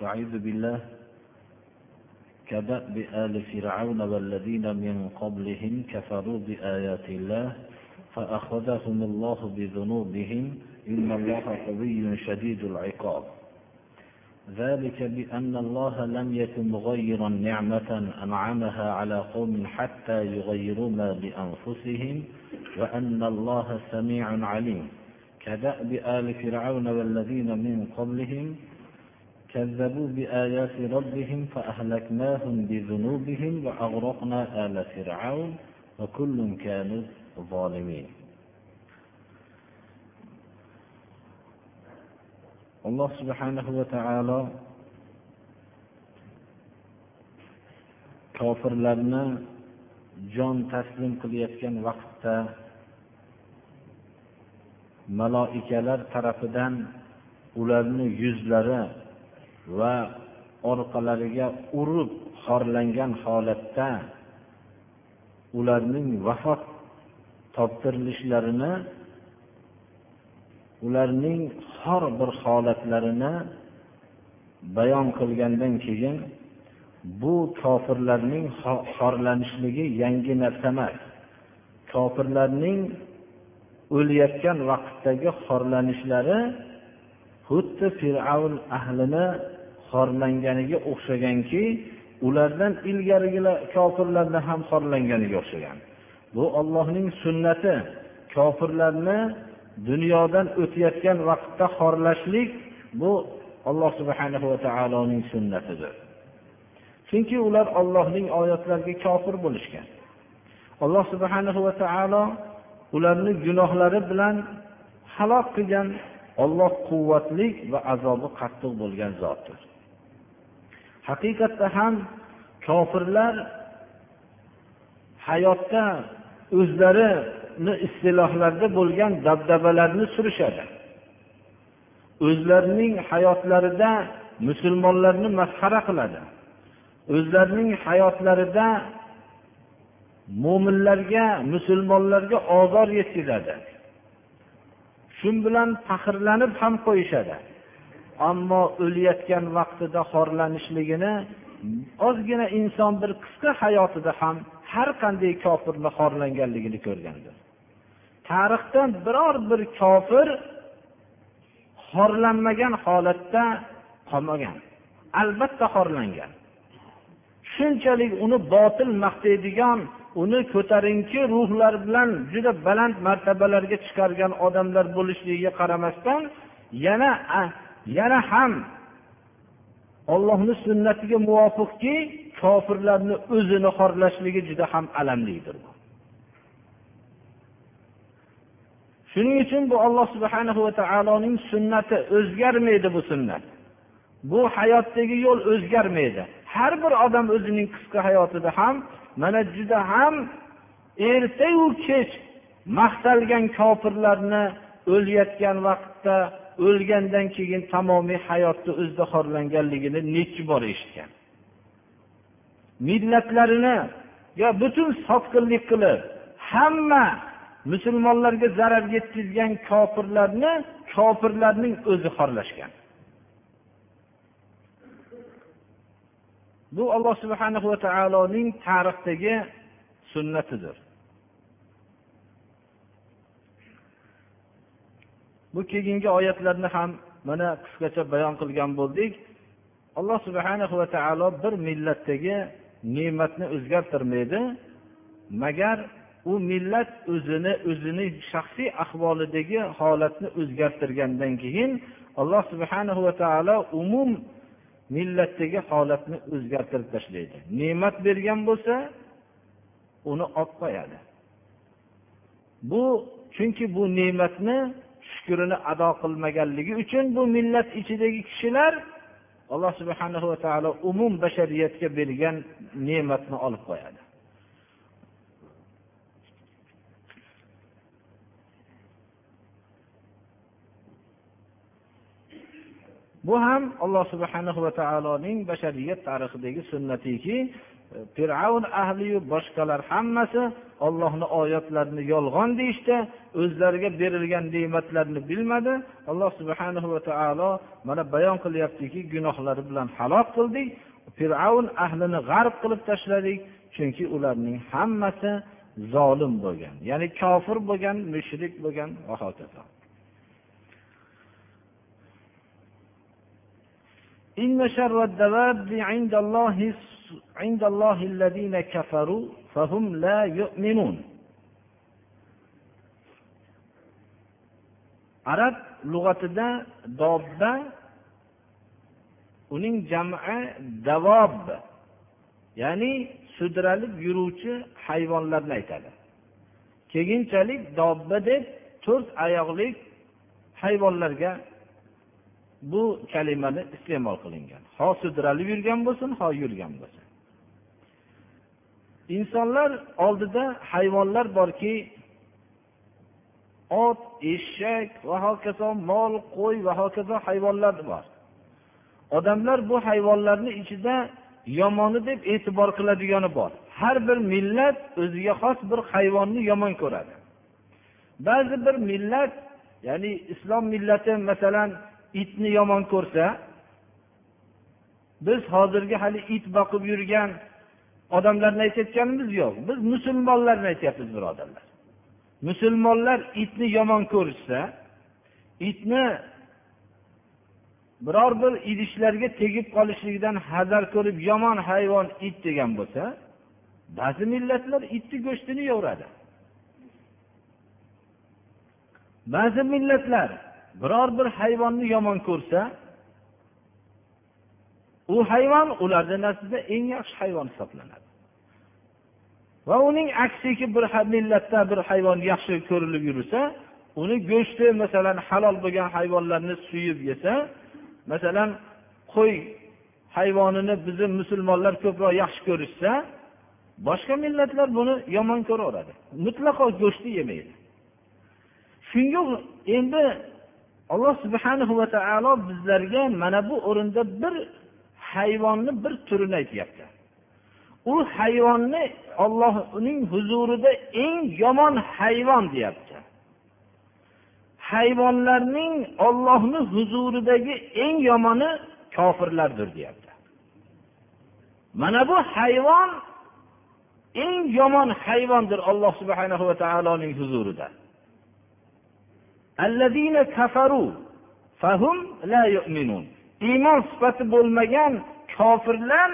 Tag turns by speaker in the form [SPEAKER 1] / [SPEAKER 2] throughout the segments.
[SPEAKER 1] استعيذ بالله كدأب آل فرعون والذين من قبلهم كفروا بآيات الله فأخذهم الله بذنوبهم إن الله قوي شديد العقاب. ذلك بأن الله لم يكن مغيرا نعمة أنعمها على قوم حتى يغيروا ما بأنفسهم وأن الله سميع عليم. كدأب آل فرعون والذين من قبلهم كذبوا بآيات ربهم فأهلكناهم بذنوبهم وأغرقنا آل فرعون وكل كانوا ظالمين alloh subhanahu va taolo kofirlarni jon taslim qilayotgan vaqtda maloikalar tarafidan ularni yuzlari va orqalariga urib xorlangan holatda ularning vafot toptirilishlarini ularning xor bir holatlarini bayon qilgandan keyin bu kofirlarning xorlanishligi yangi narsa emas. Kofirlarning o'layotgan vaqtdagi xorlanishlari xuddi fir'avn ahlini xorlanganiga o'xshaganki ulardan ilgarigilar kofirlarni ham xorlanganiga o'xshagan. Bu ollohning sunnati. Kofirlarni dunyodan o'tayotgan vaqtda xorlashlik bu alloh subhanahu va taoloning sunnatidir. Chunki ular ollohning oyatlariga kofir bo'lishgan. Alloh subhanahu va taolo ularni gunohlari bilan halok qilgan olloh quvvatli va azobi qattiq bo'lgan zotdir. Haqiqatda ham kofirlar hayotda o'zlarini istilohlarida bo'lgan dabdabalarni surishadi. O'zlarining hayotlarida musulmonlarni masxara qiladi. O'zlarining hayotlarida mo'minlarga musulmonlarga ozor yetkazadi. Shu bilan faxrlanib ham qo'yishadi. Ammo o'layotgan vaqtida xorlanishligini ozgina inson bir qisqa hayotida ham har qanday kofirni xorlanganligini ko'rgandir. Tarixdan biror bir kofir xorlanmagan holatda qolmagan albatta xorlangan. Shunchalik uni botil maqtaydigan uni ko'tarinki ruhlar bilan juda baland martabalarga chiqargan odamlar bo'lishligiga qaramasdan yana yana ham ollohni sunnatiga muvofiqki kofirlarni o'zini xorlashligi juda ham alamlidir shuning uchun bu alloh subhana va taoloning sunnati o'zgarmaydi bu sunnat. Bu hayotdagi yo'l o'zgarmaydi. Har bir odam o'zining qisqa hayotida ham mana juda ham ertayu kech maqtalgan kofirlarni o'layotgan vaqtda o'lgandan keyin tamomiy hayotni o'zida xorlanganligini nechi bor eshitgan. Millatlarini yo butun sotqinlik qilib hamma musulmonlarga zarar yetkazgan kofirlarni kofirlarning o'zi xorlashgan. Bu alloh subhana va taoloning tarixdagi sunnatidir. Bu keyingi oyatlarni ham mana qisqacha bayon qilgan bo'ldik. Alloh subhana va taolo bir millatdagi ne'matni o'zgartirmaydi. Magar u millat o'zini o'zini shaxsiy ahvolidagi holatni o'zgartirgandan keyin alloh subhana va taolo umum millatdagi holatni o'zgartirib tashlaydi. Ne'mat bergan bo'lsa uni olib qo'yadi. Bu chunki bu ne'matni shukrini ado qilmaganligi uchun bu millat ichidagi kishilar alloh subhana va taolo umum bashariyatga bergan ne'matni olib qo'yadi. Bu ham alloh subhana va taoloning bashariyat tarixidagi sunnatiki e, fir'avn ahliyu boshqalar hammasi ollohni oyatlarini yolg'on deyishdi o'zlariga berilgan ne'matlarni bilmadi. Alloh subhana va taolo mana bayon qilyaptiki gunohlari bilan halok qildik fir'avn ahlini g'arb qilib tashladik chunki ularning hammasi zolim bo'lgan ya'ni kofir bo'lgan mushrik bo'lgan va hokazo. إن شر الدواب عند الله عند الله الذين كفروا فهم لا يؤمنون arab lug'atida dobba uning jami davob ya'ni sudralib yuruvchi hayvonlarni aytadi keyinchalik dobba deb to'rt oyoqli hayvonlarga bu kalimani iste'mol qilingan. Ho sudralib yurgan bo'lsin ho yurgan bo'lsin. Insonlar oldida hayvonlar borki ot eshak va hokazo mol qo'y va hokazo hayvonlar bor. Odamlar bu hayvonlarni ichida yomoni deb e'tibor qiladigani bor. Har bir millat o'ziga xos bir hayvonni yomon ko'radi. Ba'zi bir millat ya'ni islom millati masalan itni yomon ko'rsa biz hozirgi hali it boqib yurgan odamlarni aytayotganimiz yo'q. Biz musulmonlarni aytyapmiz birodarlar. Musulmonlar itni yomon ko'rishsa itni biror bir idishlarga tegib qolishligidan hazar ko'rib yomon hayvon it degan bo'lsa ba'zi millatlar itni go'shtini yo'radi ba'zi millatlar biror bir hayvonni yomon ko'rsa u hayvon ularni nazdida eng yaxshi hayvon hisoblanadi. Va uning aksiki bir millatda bir hayvon yaxshi ko'rilib yursa uni go'shti masalan halol bo'lgan hayvonlarni suyib yesa masalan qo'y hayvonini bizni musulmonlar ko'proq yaxshi ko'rishsa boshqa millatlar buni yomon ko'raveradi. Mutlaqo go'shtni yemaydi. Shunga endi alloh subhanahu va taolo bizlarga mana bu o'rinda bir hayvonni bir turini aytyapti. U hayvonni ollohning huzurida eng yomon hayvon deyapti. Hayvonlarning ollohni huzuridagi eng yomoni kofirlardir deyapti. Mana bu hayvon eng yomon hayvondir alloh subhanahu va taoloning huzurida. Iymon sifati bo'lmagan kofirlar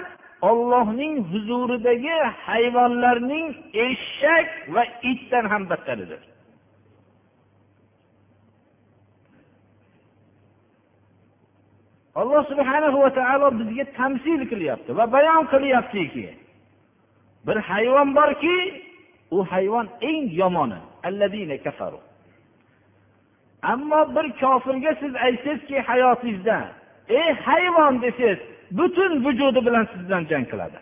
[SPEAKER 1] ollohning huzuridagi hayvonlarning eshak va itdan ham battaridir alloh subhana va taolo bizga tamsil qilyapti va bayon qilyaptiki bir hayvon borki u hayvon eng yomoni ammo bir kofirga siz aytsangizki hayotingizda ey hayvon desangiz butun vujudi bilan siz bilan jang qiladi.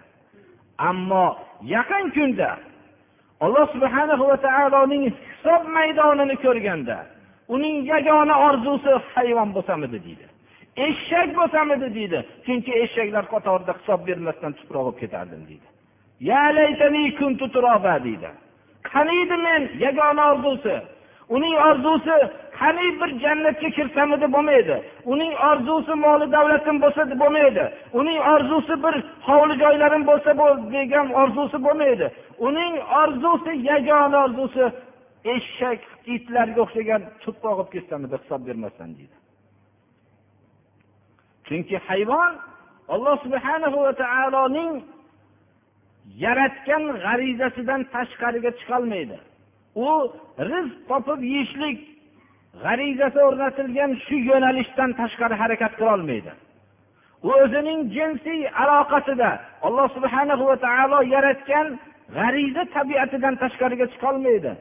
[SPEAKER 1] Ammo yaqin kunda alloh subhana va taoloning hisob maydonini ko'rganda uning yagona orzusi hayvon bo'lsamidi deydi. Eshak bo'lsamidi deydi. Chunki eshaklar qatorida hisob bermasdan tuproq bo'lib ketardim deydi. Deydi. Qaniydi men yagona orzusi? Uning orzusi qani bir jannatga kirsamidi bo'lmaydi. Uning orzusi moli davlatim bo'lsa bo'lmaydi. Uning orzusi bir hovli joylarim bo'lsa degan orzusi bo'lmaydi. Uning orzusi yagona orzusi eshak itlarga o'xshagan tuproq olib ketsamidi hisob bermasdan deydi. Chunki hayvon alloh subhanahu va taoloning yaratgan g'arizasidan tashqariga chiqolmaydi. U rizq topib yeyishlik g'arizasi o'rnatilgan shu yo'nalishdan tashqari harakat qilolmaydi. U o'zining jinsiy aloqasida alloh subhana va taolo yaratgan g'ariza tabiatidan tashqariga chiqolmaydi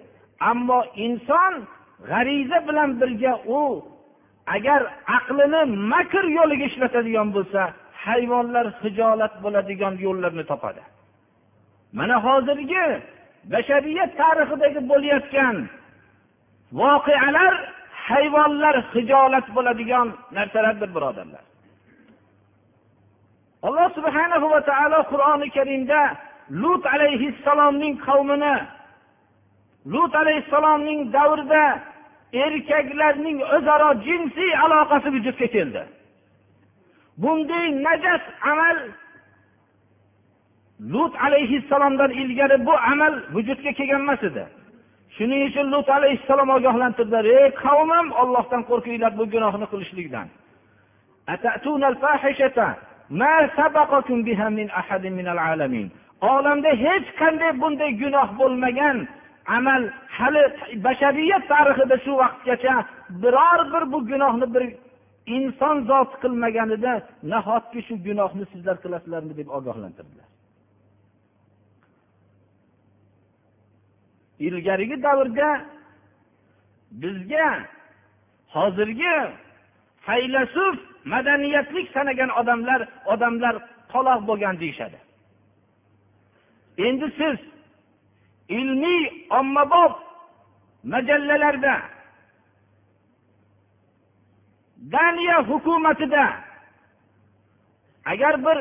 [SPEAKER 1] ammo inson
[SPEAKER 2] g'ariza bilan birga u agar aqlini makr yo'liga ishlatadigan bo'lsa hayvonlar hijolat bo'ladigan yo'llarni topadi. Mana hozirgi bashariyat tarixidagi bo'layotgan voqealar hayvonlar hijolat bo'ladigan narsalardir birodarlar. Alloh subhana va taolo qur'oni karimda lut alayhissalomning qavmini lut alayhissalomning davrida erkaklarning o'zaro jinsiy aloqasi vujudga keldi. Bunday najas amal lut alayhissalomdan ilgari bu amal vujudga kelgan emas edi. Shuning uchun lut alayhissalom ogohlantirdilar ey qavmim ollohdan qo'rqinglar bu gunohni qilishlikdan. Olamda hech qanday bunday gunoh bo'lmagan amal hali bashariyat tarixida shu vaqtgacha biror bir bu gunohni bir inson zoti qilmaganida nahotki shu gunohni sizlar qilasizlarmi deb ogohlantirdilar. Ilgarigi davrda bizga hozirgi faylasuf madaniyatlik sanagan odamlar odamlar qoloq bo'lgan deyishadi. Endi siz ilmiy ommabop majallalarda daniya hukumatida agar bir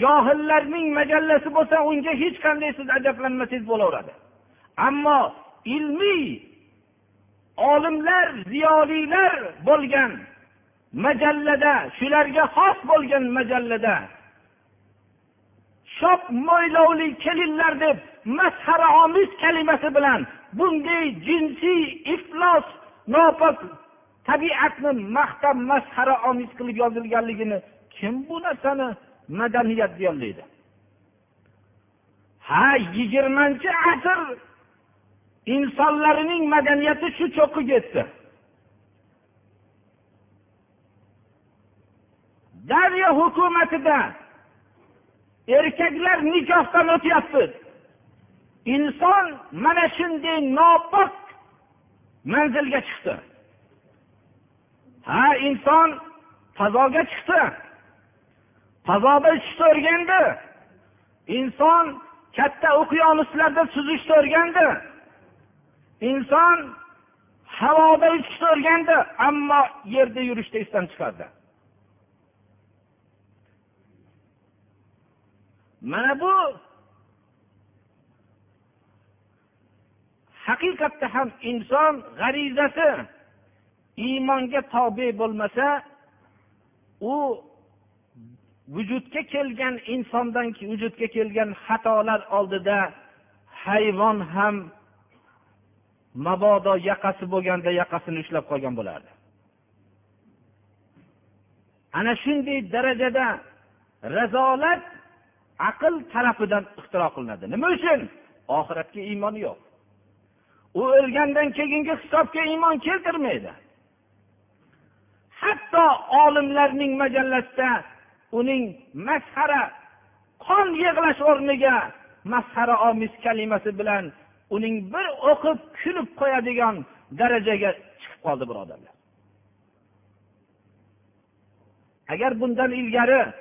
[SPEAKER 2] johillarning majallasi bo'lsa unga hech qanday siz ajablanmasangiz bo'laveradi. Ammo ilmiy olimlar ziyolilar bo'lgan majallada shularga xos bo'lgan majallada shop mo'ylovli kelinlar deb masxaraomiz kalimasi bilan bunday jinsiy iflos nopok tabiatni maqtab masxara omiz qilib yozilganligini kim bu narsani madaniyat deyolmaydi ha yigirmanchi asr insonlarining madaniyati shu cho'qqiga yetdi daryo hukumatida erkaklar nikohdan o'tyapti. Inson mana shunday nopok manzilga chiqdi. Ha inson fazoga chiqdi. Fazoda uchishni o'rgandi. Inson katta okeanuslarda suzishni o'rgandi. Inson havoda uchishni o'rgandi ammo yerda yurishni esdan chiqardi. Mana bu haqiqatda ham inson g'arizasi iymonga tobe bo'lmasa u vujudga kelgan insondan vujudga kelgan xatolar oldida hayvon ham mabodo yaqasi bo'lganda yaqasini ushlab qolgan bo'lardi. Ana shunday darajada razolat aql tarafidan ixtiro qilinadi. Nima uchun? Oxiratga iymon yo'q. U o'lgandan keyingi hisobga iymon keltirmaydi. Hatto olimlarning majallasida uning masxara qon yig'lash o'rniga masxara omiz kalimasi bilan uning bir o'qib kulib qo'yadigan darajaga chiqib qoldi birodarlar. Agar bundan ilgari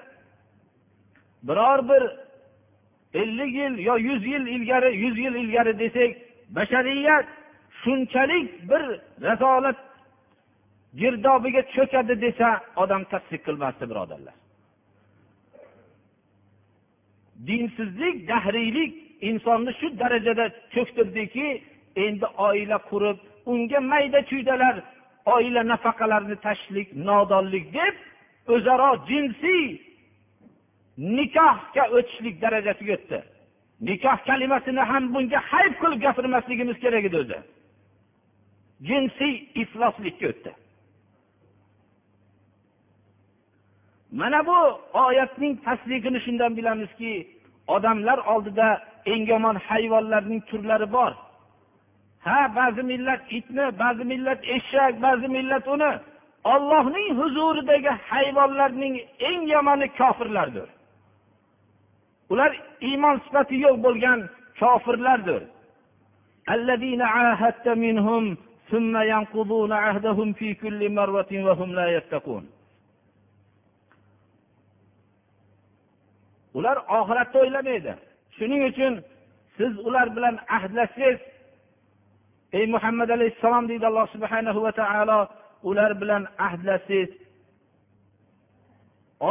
[SPEAKER 2] biror bir ellik yil yo yuz yil ilgari yuz yil ilgari desak bashariyat shunchalik bir razolat girdobiga cho'kadi desa odam tasdiq qilmasdi birodarlar. Dinsizlik dahriylik insonni shu darajada cho'ktirdiki endi oila qurib unga mayda chuydalar oila nafaqalarini tashishlik nodonlik deb o'zaro jinsiy nikohga o'tishlik darajasiga o'tdi. Nikoh kalimasini ham bunga hayb qilib gapirmasligimiz kerak edi o'zi. Jinsiy ifloslikka o'tdi. Mana bu oyatning tasdig'ini shundan bilamizki odamlar oldida eng yomon hayvonlarning turlari bor. Ha ba'zi millat itni ba'zi millat eshak ba'zi millat uni ollohning huzuridagi hayvonlarning eng yomoni kofirlardir. Ular iymon sifati yo'q bo'lgan kofirlardir. Ular oxiratni o'ylamaydi. Shuning uchun siz ular bilan ahdlashsangiz ey muhammad alayhissalom deydi alloh subhanahu va taolo ular bilan ahdlashsangiz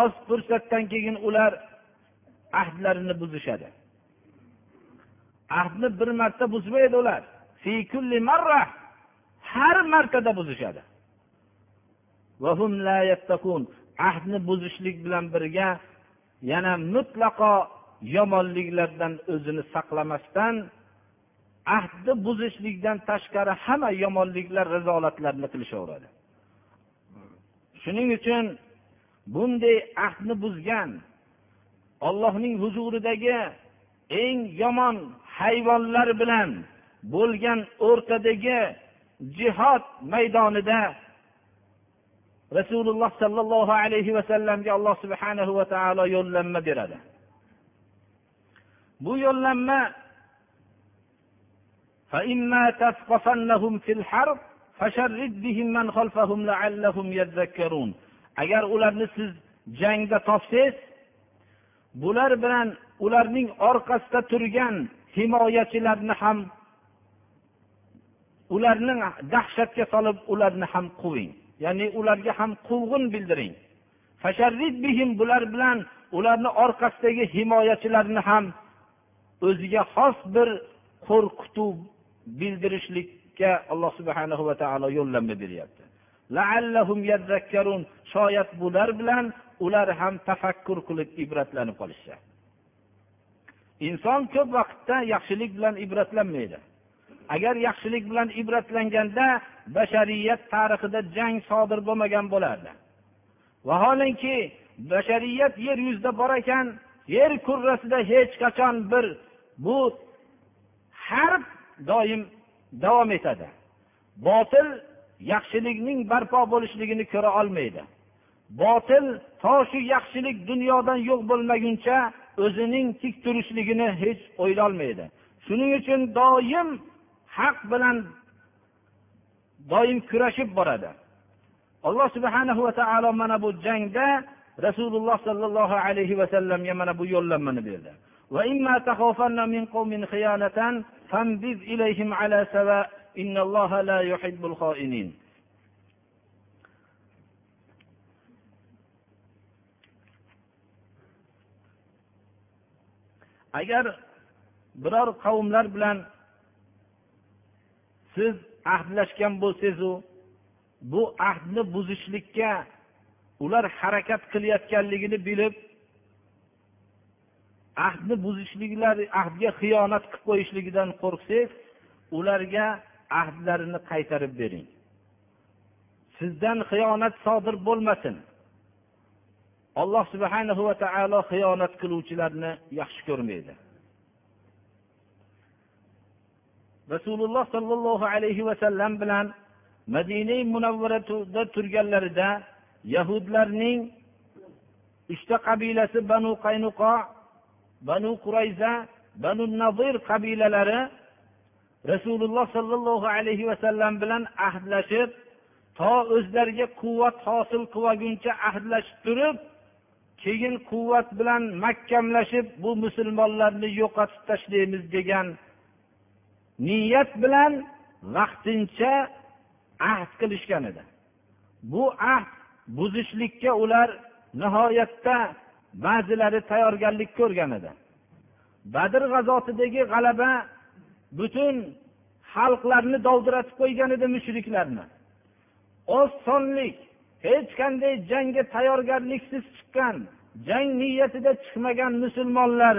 [SPEAKER 2] oz fursatdan keyin ular ahdlarini buzishadi. Ahdni bir marta buzmaydi ular. Har martada buzishadi. Ahdni buzishlik bilan birga yana mutlaqo yomonliklardan o'zini saqlamasdan ahdni buzishlikdan tashqari hamma yomonliklar rizolatlarni qilishaveradi. Shuning uchun bunday ahdni buzgan ollohning huzuridagi eng yomon hayvonlar bilan bo'lgan o'rtadagi jihod maydonida rasululloh sollallohu alayhi vasallamga alloh subhanahu va taolo yo'llanma beradi. Bu yo'llanma agar ularni siz jangda topsangiz bular bilan ularning orqasida turgan himoyachilarni ham ularni dahshatga solib ularni ham quving. Ya'ni ularga ham quvg'in bildiring. Bular bilan ularni orqasidagi himoyachilarni ham o'ziga xos bir qo'rqituv bildirishlikka alloh subhana va taolo yo'llanma beryapti. Shoyat bular bilan ular ham tafakkur qilib ibratlanib qolishsa. Inson ko'p vaqtda yaxshilik bilan ibratlanmaydi. Agar yaxshilik bilan ibratlanganda bashariyat tarixida jang sodir bo'lmagan bo'lardi. Vaholanki bashariyat yer yuzida bor ekan yer kurrasida hech qachon bir bu harb doim davom etadi. Botil yaxshilikning barpo bo'lishligini ko'ra olmaydi. Botil to shu yaxshilik dunyodan yo'q bo'lmaguncha o'zining tik turishligini hech o'ylolmaydi. Shuning uchun doim haq bilan doim kurashib boradi. Alloh subhana va taolo mana bu jangda rasululloh sollallohu alayhi vasallamga mana bu yo'llanmani berdi. Agar biror qavmlar bilan siz ahdlashgan bo'lsangizu bu ahdni buzishlikka ular harakat qilayotganligini bilib ahdni buzishliklari ahdga xiyonat qilib qo'yishligidan qo'rqsangiz ularga ahdlarini qaytarib bering. Sizdan xiyonat sodir bo'lmasin. Alloh subhanahu va taolo xiyonat qiluvchilarni yaxshi ko'rmaydi. Rasululloh sollallohu alayhi vasallam bilan madina munavvarada turganlarida yahudlarning uchta qabilasi banu qaynuqo banu qurayza banu nazir qabilalari rasululloh sollallohu alayhi vasallam bilan ahdlashib to o'zlariga quvvat hosil qilguncha ahdlashib turib keyin quvvat bilan mahkamlashib bu musulmonlarni yo'qotib tashlaymiz degan niyat bilan vaqtincha ahd qilishgan edi. Bu ahd buzishlikka ular nihoyatda ba'zilari tayyorgarlik ko'rgan edi. Badr g'azotidagi g'alaba butun xalqlarni dovdiratib qo'ygan edi mushriklarni. Oz sonlik hech qanday jangga tayyorgarliksiz chiqqan jang niyatida chiqmagan musulmonlar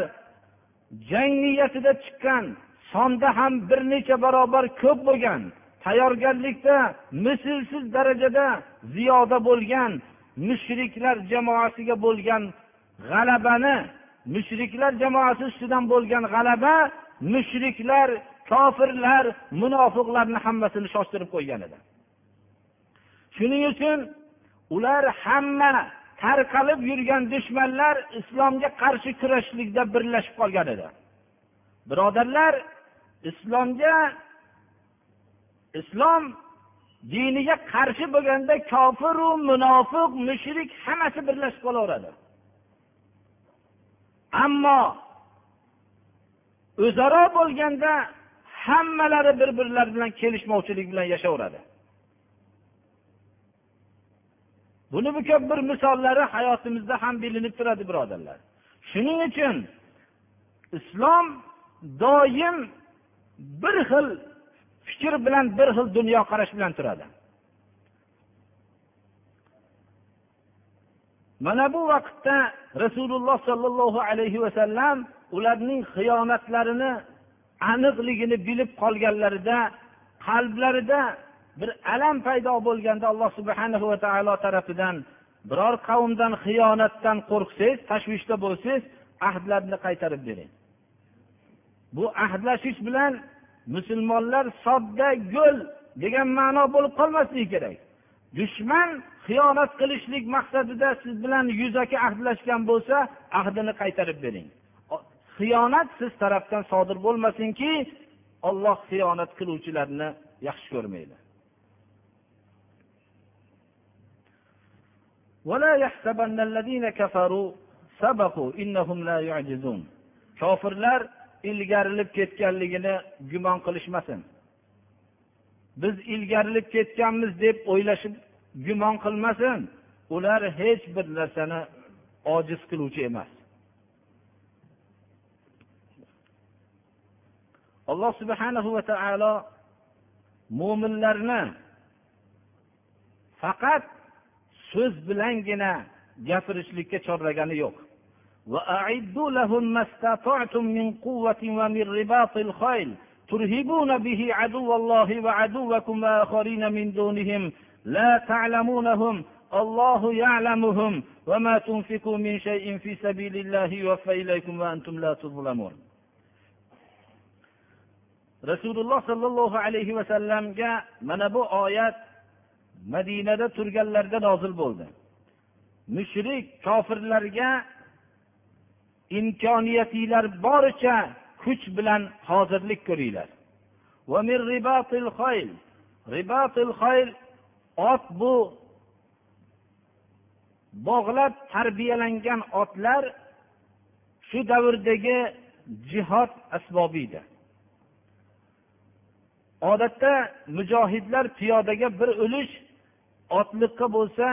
[SPEAKER 2] jang niyatida chiqqan sonda ham bir necha barobar ko'p bo'lgan tayyorgarlikda mislsiz darajada ziyoda bo'lgan mushriklar jamoasiga bo'lgan g'alabani mushriklar jamoasi ustidan bo'lgan g'alaba mushriklar kofirlar munofiqlarni hammasini shoshtirib qo'ygan edi. Shuning uchun ular hamma tarqalib yurgan dushmanlar islomga qarshi kurashishlikda birlashib qolgan edi. Birodarlar islomga islom diniga qarshi bo'lganda kofiru munofiq mushrik hammasi birlashib qolaveradi. Ammo o'zaro bo'lganda hammalari bir birlari bilan kelishmovchilik bilan yashayveradi buni bu ko'p bir misollari hayotimizda ham bilinib turadi birodarlar. Shuning uchun islom doim bir xil fikr bilan bir xil dunyoqarash bilan turadi. Mana bu vaqtda rasululloh sollallohu alayhi vasallam ularning xiyonatlarini aniqligini bilib qolganlarida qalblarida bir alam paydo bo'lganda alloh subhana va taolo tarafidan biror qavmdan xiyonatdan qo'rqsangiz tashvishda bo'lsangiz ahdlarni qaytarib bering. Bu ahdlashish bilan musulmonlar sodda yo'l degan ma'no bo'lib qolmasligi kerak. Dushman xiyonat qilishlik maqsadida siz bilan yuzaki ahdlashgan bo'lsa ahdini qaytarib bering. Xiyonat siz tarafdan sodir bo'lmasinki olloh xiyonat qiluvchilarni yaxshi ko'rmaydi. Kofirlar ilgarilib ketganligini gumon qilishmasin. Biz ilgarilib ketganmiz deb o'ylashib gumon qilmasin ular hech bir narsani ojiz qiluvchi emas. Alloh subhanahu va taolo mo'minlarni faqat so'z bilangina gapirishlikka chorlagani yo'q. وأعدوا لهم ما استطعتم من قوة ومن رباط الخيل ترهبون به عدو الله وعدوكم وآخرين من دونهم لا تعلمونهم الله يعلمهم وما تنفقوا من شيء في سبيل الله يوفى إليكم وأنتم لا تظلمون rasululloh sollallohu alayhi vasallamga mana bu oyat madinada turganlarida nozil bo'ldi mushrik kofirlarga imkoniyatinglar boricha kuch bilan hozirlik ko'ringlar. Ot bu bog'lab tarbiyalangan otlar shu davrdagi jihod asbobi edi odatda mujohidlar piyodaga bir ulush otliqqa bo'lsa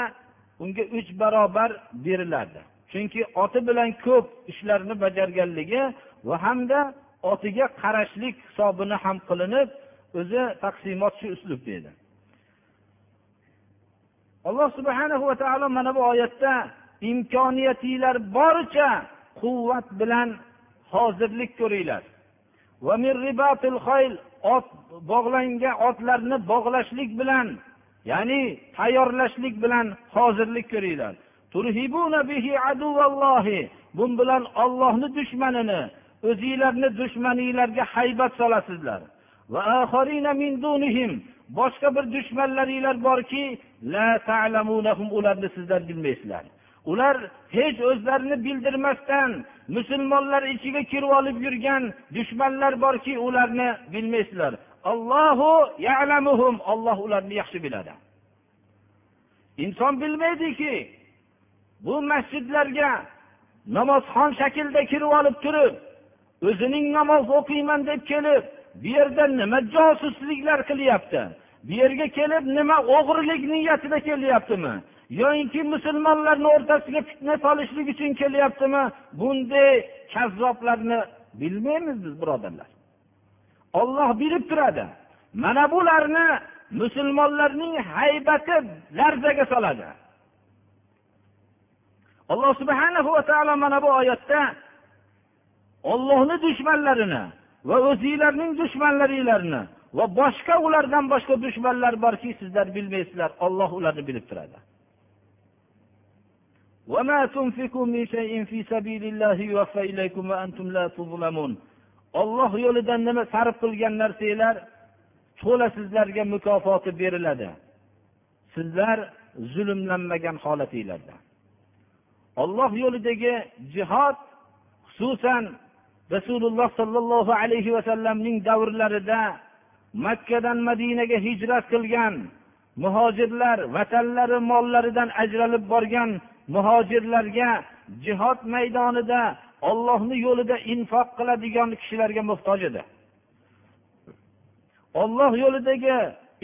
[SPEAKER 2] unga uch barobar berilardi. Chunki oti bilan ko'p ishlarni bajarganligi va hamda otiga qarashlik hisobini ham qilinib o'zi taqsimot shu uslubda edi alloh subhana va taolo mana bu oyatda imkoniyatinglar boricha quvvat bilan hozirlik ko'ringlar. Ot bog'langan otlarni bog'lashlik bilan ya'ni tayyorlashlik bilan hozirlik ko'ringlar. Bu bilan ollohni dushmanini o'zinglarni dushmaninglarga haybat solasizlar. Boshqa bir dushmanlaringlar borki ularni sizlar bilmaysizlar. Ular hech o'zlarini bildirmasdan musulmonlar ichiga kirib olib yurgan dushmanlar borki ularni bilmaysizlar. Allohu yalamuhum olloh ularni yaxshi biladi. Inson bilmaydiki bu masjidlarga namozxon shaklda kirib olib turib o'zining namoz o'qiyman deb kelib bu yerda nima josusliklar qilyapti? Bu yerga kelib nima o'g'irlik niyatida kelyaptimi? Yoyinki musulmonlarni o'rtasiga fitna solishlik uchun kelyaptimi? Bunday kazzoblarni bilmaymiz biz birodarlar. Olloh bilib turadi. Mana bularni musulmonlarning haybati larzaga soladi. Alloh subhana va taolo mana bu oyatda ollohni dushmanlarini va o'zinglarning dushmanlaringlarni va boshqa ulardan boshqa dushmanlar borki sizlar bilmaysizlar olloh ularni bilib turadi. Olloh yo'lida nima sarf qilgan narsanglar to'la sizlarga mukofoti beriladi. Sizlar zulmlanmagan holatinglarda. Olloh yo'lidagi jihod xususan rasululloh sollallohu alayhi vasallamning davrlarida makkadan madinaga hijrat qilgan muhojirlar vatanlari mollaridan ajralib borgan muhojirlarga jihod maydonida ollohni yo'lida infoq qiladigan kishilarga muhtoj edi. Olloh yo'lidagi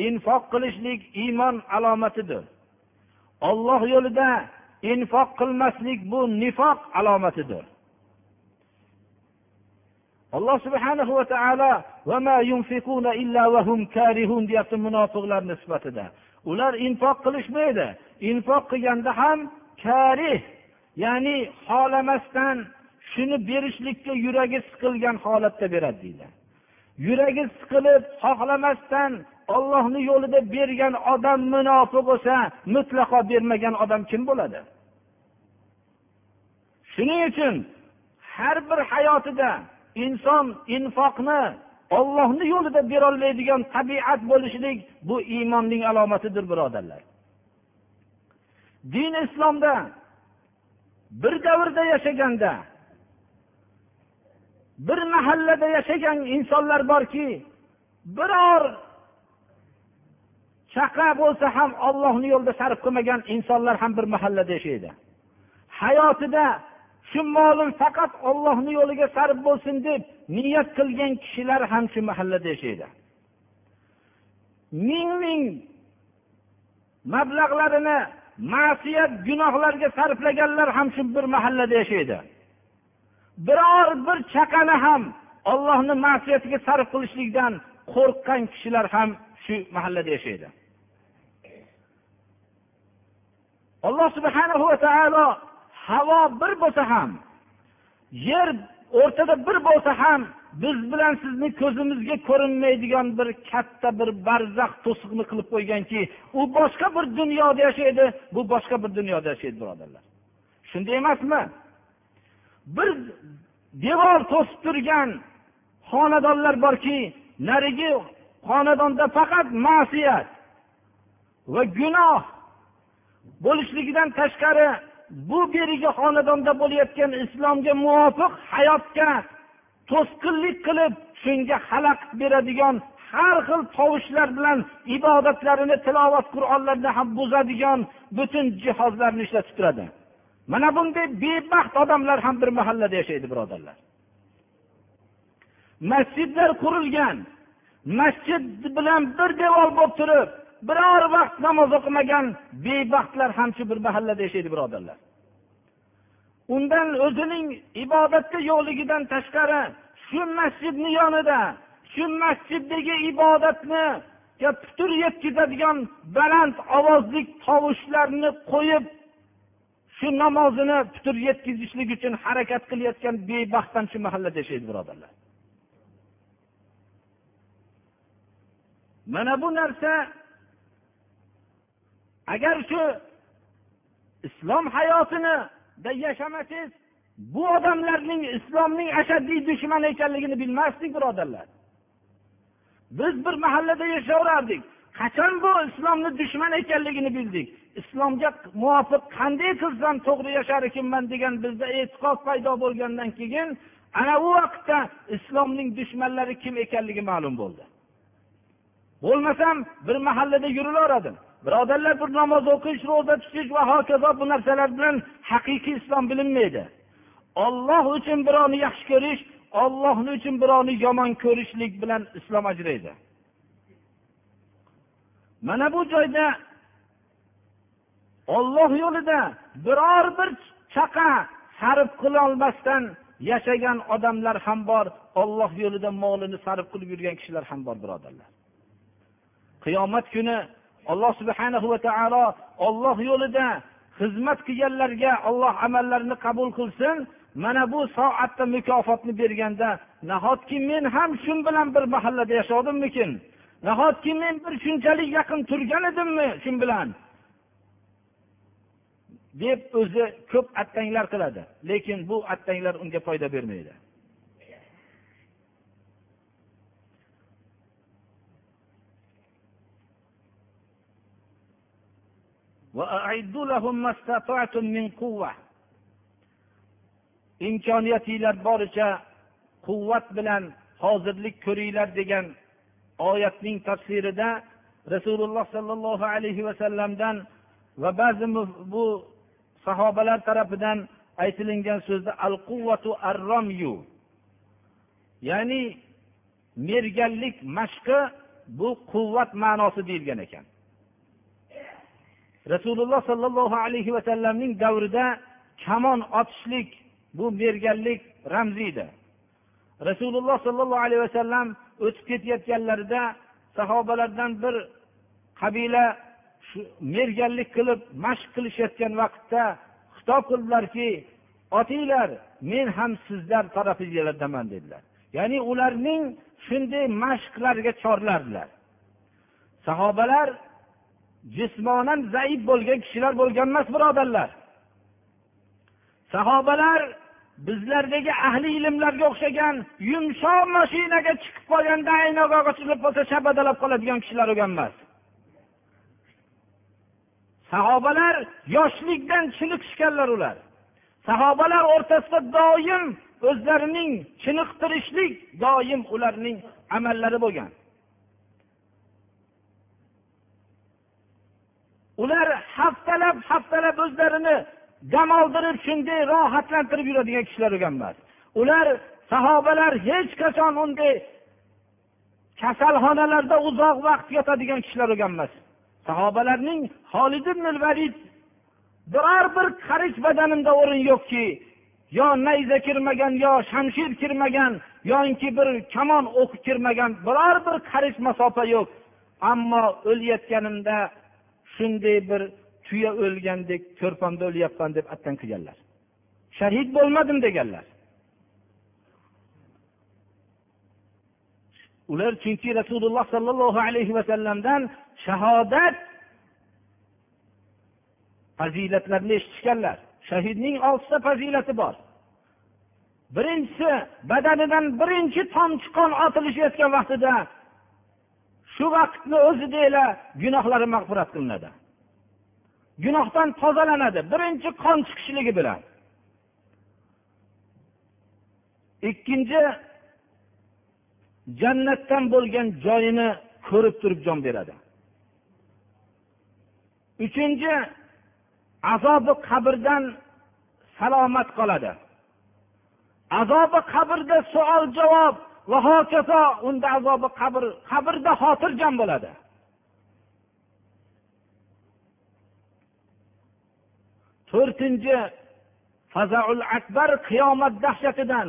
[SPEAKER 2] infoq qilishlik iymon alomatidir. Olloh yo'lida infoq qilmaslik bu nifoq alomatidir. Alloh subhanahu va taolo deyapti munofiqlar nisbatida. Ular infoq qilishmaydi. Infoq qilganda ham karih ya'ni xohlamasdan shuni berishlikka yuragi siqilgan holatda beradi deydi. Yuragi siqilib xohlamasdan ollohni yo'lida bergan odam munofiq bo'lsa mutlaqo bermagan odam kim bo'ladi? Shuning uchun har bir hayotida inson infoqni ollohni yo'lida berolmaydigan tabiat bo'lishlik bu iymonning alomatidir birodarlar. Din islomda bir davrda yashaganda bir mahallada yashagan insonlar borki biror chaqa bo'lsa ham ollohni yo'lida sarf qilmagan insonlar ham bir mahallada yashaydi. Hayotida shu molim faqat ollohni yo'liga sarf bo'lsin deb niyat qilgan kishilar ham shu mahallada yashaydi. Ming ming mablag'larini ma'siyat gunohlarga sarflaganlar ham shu bir mahallada yashaydi. Biror bir chaqani ham ollohni ma'siyatiga sarf qilishlikdan qo'rqqan kishilar ham shu mahallada yashaydi. Alloh subhanahu va taolo havo bir bo'lsa ham yer o'rtada bir bo'lsa ham biz bilan sizni ko'zimizga ko'rinmaydigan bir katta bir barzax to'siqni qilib qo'yganki u boshqa bir dunyoda yashaydi bu boshqa bir dunyoda yashaydi birodarlar. Shunday emasmi? Bir devor to'sib turgan xonadonlar borki narigi xonadonda faqat ma'siyat va gunoh bo'lishligidan tashqari bu berigi xonadonda bo'layotgan islomga muvofiq hayotga to'sqinlik qilib shunga xalaqit beradigan har xil tovushlar bilan ibodatlarini tilovat qur'onlarini ham buzadigan butun jihozlarni ishlatib turadi mana bunday bebaxt odamlar ham bir mahallada yashaydi birodarlar. Masjidlar qurilgan masjid bilan bir devor bo'lib turib biror vaqt namoz o'qimagan bebaxtlar ham shu bir mahallada yashaydi birodarlar. Undan o'zining ibodatga yo'qligidan tashqari shu masjidni yonida shu masjiddagi ibodatni putur yetkazadigan baland ovozli tovushlarni qo'yib shu namozini putur yetkazishlik uchun harakat qilayotgan bebaxt ham shu mahallada yashaydi birodarlar. Mana bu narsa agar shu islom hayotinida yashamasangiz bu odamlarning islomning ashaddiy dushmani ekanligini bilmasdik birodarlar. Biz bir mahallada yashayverardik qachon bu islomni dushman ekanligini bildik. Islomga muvofiq qanday qilsam to'g'ri yashar ekanman degan bizda e'tiqod paydo bo'lgandan keyin ana u vaqtda islomning dushmanlari kim ekanligi ma'lum bo'ldi. Bo'lmasam bir mahallada yurilaveradi birodarlar bir namoz o'qish ro'za tutish va hokazo bu narsalar bilan haqiqiy islom bilinmaydi. Olloh uchun birovni yaxshi ko'rish ollohni uchun birovni yomon ko'rishlik bilan islom ajraydi. Mana bu joyda olloh yo'lida biror bir chaqa sarf qilolmasdan yashagan odamlar ham bor olloh yo'lida molini sarf qilib yurgan kishilar ham bor birodarlar. Qiyomat kuni alloh subhana va taolo olloh yo'lida xizmat qilganlarga olloh amallarini qabul qilsin. Mana bu soatda mukofotni berganda nahotki men ham shu bilan bir mahallada yashovdimmikin nahotki men bir shunchalik yaqin turgan edimmi shu bilan? deb o'zi ko'p attanglar qiladi. Lekin bu attanglar unga foyda bermaydi. Imkoniyatinglar boricha quvvat bilan hozirlik ko'ringlar degan oyatning tafsirida rasululloh sollallohu alayhi vasallamdan va ba'zi bu sahobalar tarafidan aytilingan so'zda al quvvatu ar romyu ya'ni merganlik mashqi bu quvvat ma'nosi deyilgan ekan rasululloh sollallohu alayhi vasallamning davrida kamon otishlik bu merganlik ramzi edi. Rasululloh sollallohu alayhi vasallam o'tib ketayotganlarida sahobalardan bir qabila shu merganlik qilib mashq qilishayotgan vaqtda xitob qildilarki otinglar men ham sizlar tarafinglardaman dedilar. Ya'ni ularning shunday mashqlarga chorlardilar. Sahobalar jismonan zaif bo'lgan kishilar bo'lgan emas birodarlar. Sahobalar bizlardagi ahli ilmlarga o'xshagan yumshoq mashinaga chiqib qolganda aynog'i ochilib qolsa shabadalab qoladigan kishilar bo'lgan emas. Sahobalar yoshlikdan chiniqishganlar ular. Sahobalar o'rtasida doim o'zlarining chiniqtirishlik doim ularning amallari bo'lgan. Ular haftalab haftalab o'zlarini dam oldirib shunday rohatlantirib yuradigan kishilar bo'lgan emas ular sahobalar hech qachon unday kasalxonalarda uzoq vaqt yotadigan kishilar bo'lgan emas sahobalarning holid ibn valid biror bir qarich badanimda o'rin yo'qki yo nayza kirmagan yo shamshir kirmagan yoinki bir kamon o'q kirmagan biror bir qarich masofa yo'q. Ammo o'layotganimda shunday bir tuya o'lgandek ko'rpamda o'lyapman deb attan qilganlar. Shahid bo'lmadim deganlar. Ular chunki rasululloh sollallohu alayhi vasallamdan shahodat fazilatlarini eshitishganlar. Shahidning oltita fazilati bor. Birinchisi badanidan birinchi tomchi qon otilishayotgan vaqtida shu vaqtni o'zidala gunohlari mag'firat qilinadi. Gunohdan tozalanadi. Birinchi qon chiqishligi bilan. Ikkinchi jannatdan bo'lgan joyini ko'rib turib jon beradi. Uchinchi azobi qabrdan salomat qoladi. Azobi qabrda savol javob va hokazo unda azobi qabr qabrda xotirjam bo'ladi. To'rtinchi fazaul akbar qiyomat dahshatidan.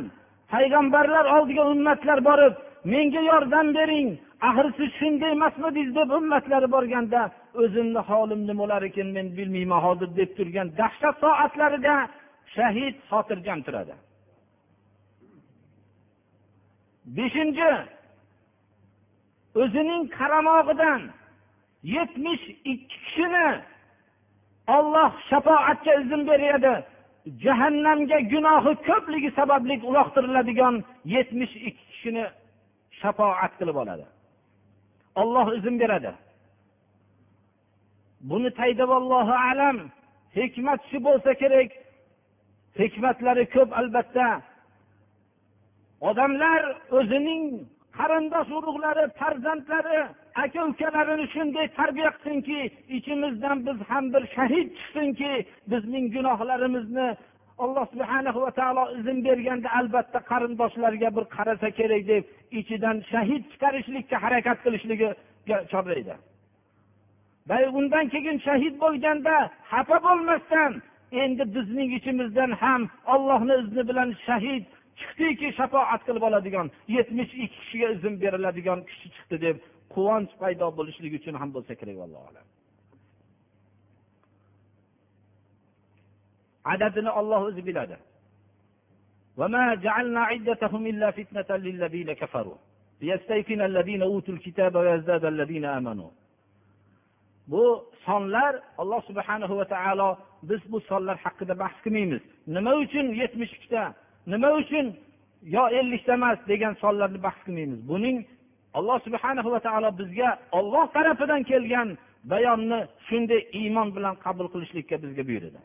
[SPEAKER 2] Payg'ambarlar oldiga ummatlar borib menga yordam bering axir siz shunday emasmidingiz? deb ummatlari borganda o'zimni holim nima bo'lar ekan men bilmayman hozir deb turgan dahshat soatlarida shahid xotirjam turadi. Beshinchi. O'zining qaramog'idan yetmish ikki kishini olloh shafoatga izn beradi. Jahannamga gunohi ko'pligi sababli uloqtiriladigan yetmish ikki kishini shafoat qilib oladi. Olloh izn beradi. Buni tagida allohu alam hikmat shu bo'lsa kerak. Hikmatlari ko'p albatta. Odamlar o'zining qarindosh urug'lari farzandlari aka ukalarini shunday tarbiya qilsinki ichimizdan biz ham bir shahid chiqsinki bizning gunohlarimizni alloh subhana va taolo izn berganda albatta qarindoshlarga bir qarasa kerak deb ichidan shahid chiqarishlikka harakat qilishligiga chorlaydi. Undan keyin shahid bo'lganda xafa bo'lmasdan endi bizning ichimizdan ham ollohni izni bilan shahid chiqdiki shafoat qilib oladigan yetmish ikki kishiga izn beriladigan kishi chiqdi deb quvonch paydo bo'lishligi uchun ham bo'lsa kerak allohu alam. Adadini olloh o'zi biladi. Bu sonlar alloh subhanahu va taolo biz bu sonlar haqida bahs qilmaymiz. Nima uchun yetmish ikkita nima uchun? Yo ellikta emas degan sonlarni bahs qilmaymiz. Buning alloh subhanahu va taolo bizga olloh tarafidan kelgan bayonni shunday iymon bilan qabul qilishlikka bizga buyurdi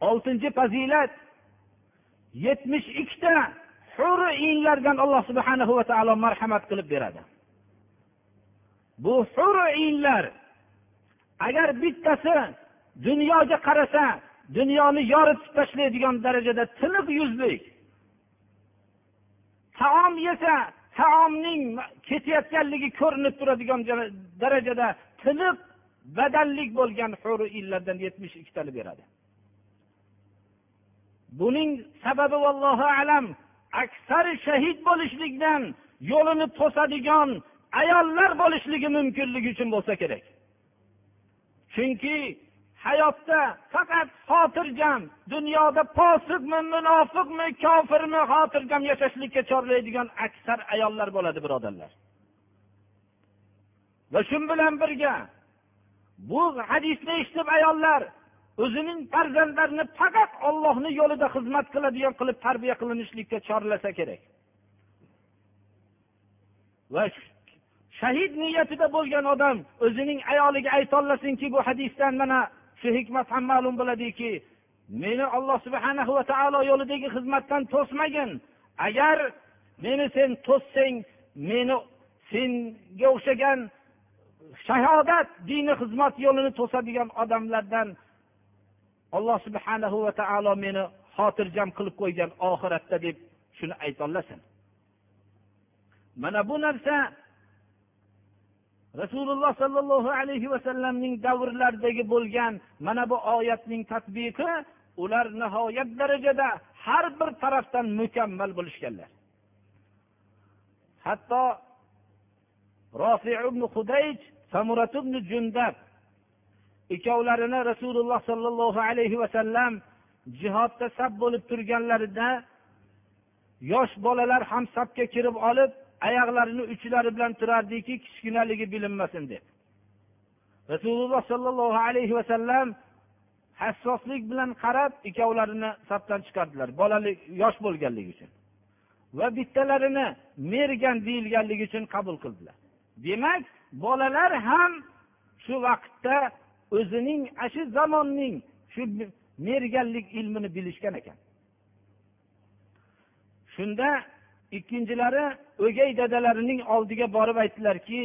[SPEAKER 2] oltinchi fazilat yetmish ikkita huri inlardan alloh subhanahu va taolo marhamat qilib beradi. Bu huriylar agar bittasi dunyoga qarasa dunyoni yoritib tashlaydigan darajada tiniq yuzlik. Taom yesa taomning ketayotganligi ko'rinib turadigan darajada tiniq badallik bo'lgan huri illardan yetmish ikkitani beradi. Buning sababi vallohu alam aksari shahid bo'lishlikdan yo'lini to'sadigan ayollar bo'lishligi mumkinligi uchun bo'lsa kerak. Chunki hayotda faqat xotirjam dunyoda posiqmi munofiqmi kofirmi xotirjam yashashlikka chorlaydigan aksar ayollar bo'ladi birodarlar. Va shu bilan birga bu hadisni eshitib ayollar o'zining farzandlarini faqat ollohni yo'lida xizmat qiladigan qilib tarbiya qilinishlikka chorlasa kerak. Va shahid niyatida bo'lgan odam o'zining ayoliga aytolasinki bu hadisdan mana shu hikmat ham ma'lum bo'ladiki meni alloh subhana va taolo yo'lidagi xizmatdan to'smagin. Agar meni sen to'ssang meni senga o'xshagan shahodat dini xizmat yo'lini to'sadigan odamlardan alloh subhanahu va taolo meni xotirjam qilib qo'ygan oxiratda deb shuni aytolasan mana bu narsa rasululloh sollallohu alayhi vasallamning davrlaridagi bo'lgan mana bu oyatning tadbiqi ular nihoyat darajada har bir tarafdan mukammal bo'lishganlar. Hatto rofi ibn hudayj samurat ibn jundab ikkovlarini rasululloh sollallohu alayhi vasallam jihodda sab bo'lib turganlarida yosh bolalar ham safga kirib olib oyoqlarini uchlari bilan turardiki kichkinaligi bilinmasin deb. Rasululloh sollallohu alayhi vasallam hassoslik bilan qarab ikkovlarini safdan chiqardilar bolalik yosh bo'lganligi uchun. Va bittalarini mergan deyilganligi uchun qabul qildilar. Demak bolalar ham shu vaqtda o'zining ana shu zamonning shu merganlik ilmini bilishgan ekan. Shunda ikkinchilari o'gay dadalarining oldiga borib aytdilarki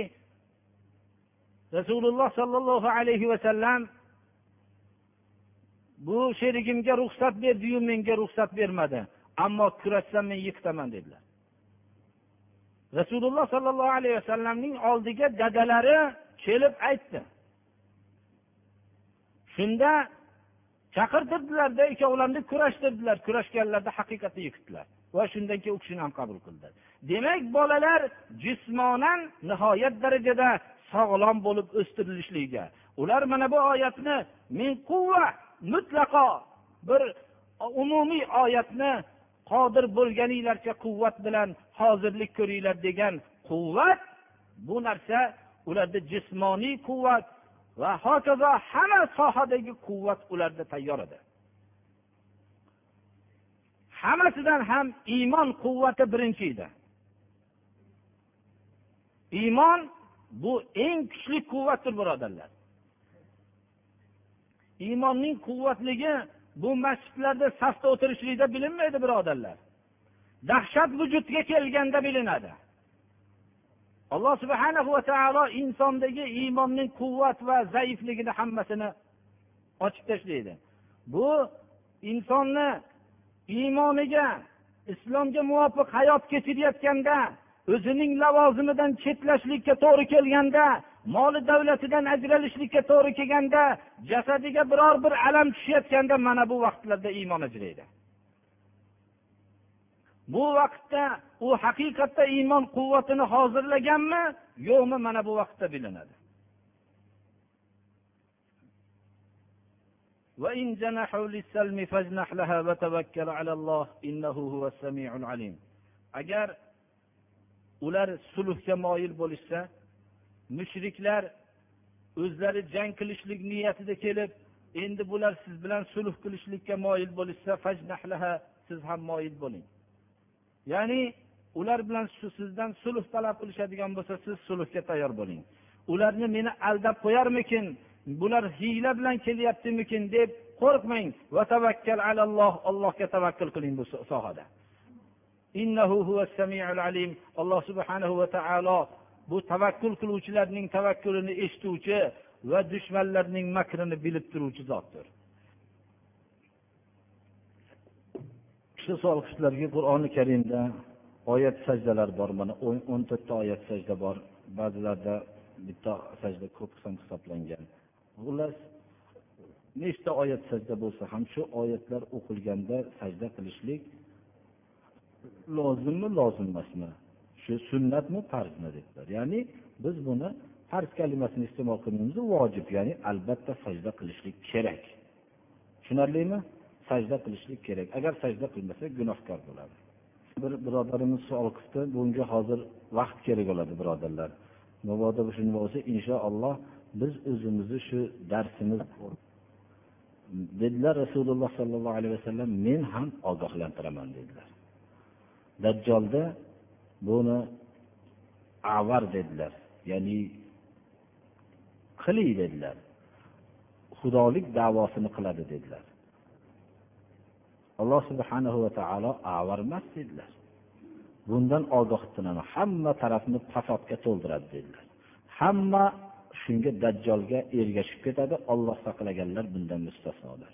[SPEAKER 2] rasululloh sollallohu alayhi vasallam bu sherigimga ruxsat berdiyu menga ruxsat bermadi ammo kurashsam men yiqitaman dedilar. Rasululloh sollallohu alayhi vasallamning oldiga dadalari kelib aytdi. Shunda chaqirtirdilarda ikkovlarini kurashtirdilar. Kurashganlarida haqiqatda yiqitdilar va shundan keyin u kishini ham qabul qildi. Demak bolalar jismonan nihoyat darajada sog'lom bo'lib o'stirilishligiga. Ular mana bu oyatni min quvva mutlaqo bir umumiy oyatni qodir bo'lganinglarcha quvvat bilan hozirlik ko'ringlar degan quvvat bu narsa ularda jismoniy quvvat va hokazo hamma sohadagi quvvat ularda tayyor edi. Hammasidan ham iymon quvvati birinchi edi. Iymon bu eng kuchli quvvatdir birodarlar. Iymonning quvvatligi bu masjidlarda safda o'tirishlikda bilinmaydi birodarlar. Dahshat vujudga kelganda bilinadi. Alloh subhana va taolo insondagi iymonning quvvat va zaifligini hammasini ochib tashlaydi bu insonni iymoniga islomga muvofiq hayot kechirayotganda o'zining lavozimidan chetlashlikka to'g'ri kelganda moli davlatidan ajralishlikka to'g'ri kelganda jasadiga biror bir alam tushayotganda mana bu vaqtlarda iymon ajraydi. Bu vaqtda u haqiqatda iymon quvvatini hozirlaganmi yo'qmi mana bu vaqtda bilinadi. وإن جنحوا للسلم فاجنح لها وتوكل على الله إنه هو السميع العليم agar ular sulhga moyil bo'lishsa mushriklar o'zlari jang qilishlik niyatida kelib endi bular siz bilan sulh qilishlikka moyil bo'lishsa fajnahlaha siz ham moyil bo'ling ya'ni ular bilan shu sizdan sulh talab qilishadigan bo'lsa siz sulhga tayyor bo'ling ularni meni aldab qo'yarmikin Bular hiyla bilan kelyaptimikin deb qo'rqmang. Va tavakkal alalloh allohga tavakkul qiling bu sohada. Alloh subhanahu va taolo bu tavakkul qiluvchilarning tavakkulini eshituvchi va dushmanlarning makrini bilib turuvchi zotdir.
[SPEAKER 1] Kishi savol qur'oni karimda oyat sajdalar bor. Mana o'n to'rtta oyat sajda bor. Ba'zilarda bitta sajda ko'p qism hisoblangan. Xullas nechta oyat sajda bo'lsa ham shu oyatlar o'qilganda sajda qilishlik lozimmi lozim emasmi? Shu sunnatmi farzmi dedilar. Ya'ni biz buni farz kalimasini iste'mol qilmaymiz vojib ya'ni albatta sajda qilishlik kerak. Tushunarlimi? Sajda qilishlik kerak. Agar sajda qilmasa gunohkor bo'ladi. Bir birodarimiz savol qilibdi bunga hozir vaqt kerak bo'ladi birodarlar. Mabodo shunday bo'lsa inshaalloh biz o'zimizni shu darsimiz dedilar rasululloh sollallohu alayhi vasallam men ham ogohlantiraman dedilar. Dajjolda buni avar dedilar ya'ni qiling dedilar. Xudolik davosini qiladi dedilar. Alloh subhanahu va taolo avar emas dedilar. Bundan ogohlantiraman hamma tarafni fasodga to'ldiradi dedilar. Hamma shunga dajjolga ergashib ketadi. Olloh saqlaganlar bundan mustasnodir.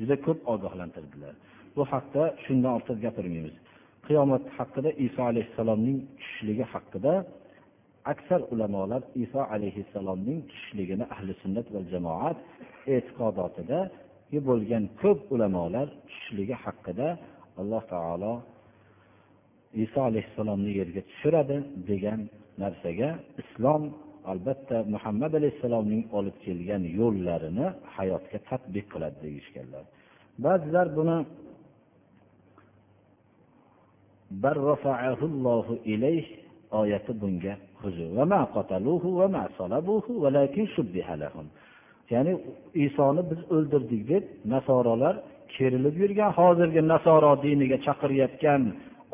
[SPEAKER 1] Juda ko'p ogohlantirdilar. Bu haqda shundan ortiq gapirmaymiz. Qiyomat haqida iso alayhissalomning tushishligi haqida aksar ulamolar iso alayhissalomning tushishligini ahli sunnat va jamoat e'tiqodotida bo'lgan ko'p ulamolar tushishligi haqida alloh taolo iso alayhissalomni yerga tushiradi degan narsaga islom albatta muhammad alayhissalomning olib kelgan yo'llarini hayotga tadbiq qiladi deyishganlar. Ba'zilar buni oyati bunga ya'ni isoni biz o'ldirdik deb nasorolar kerilib yurgan hozirgi nasoro diniga chaqirayotgan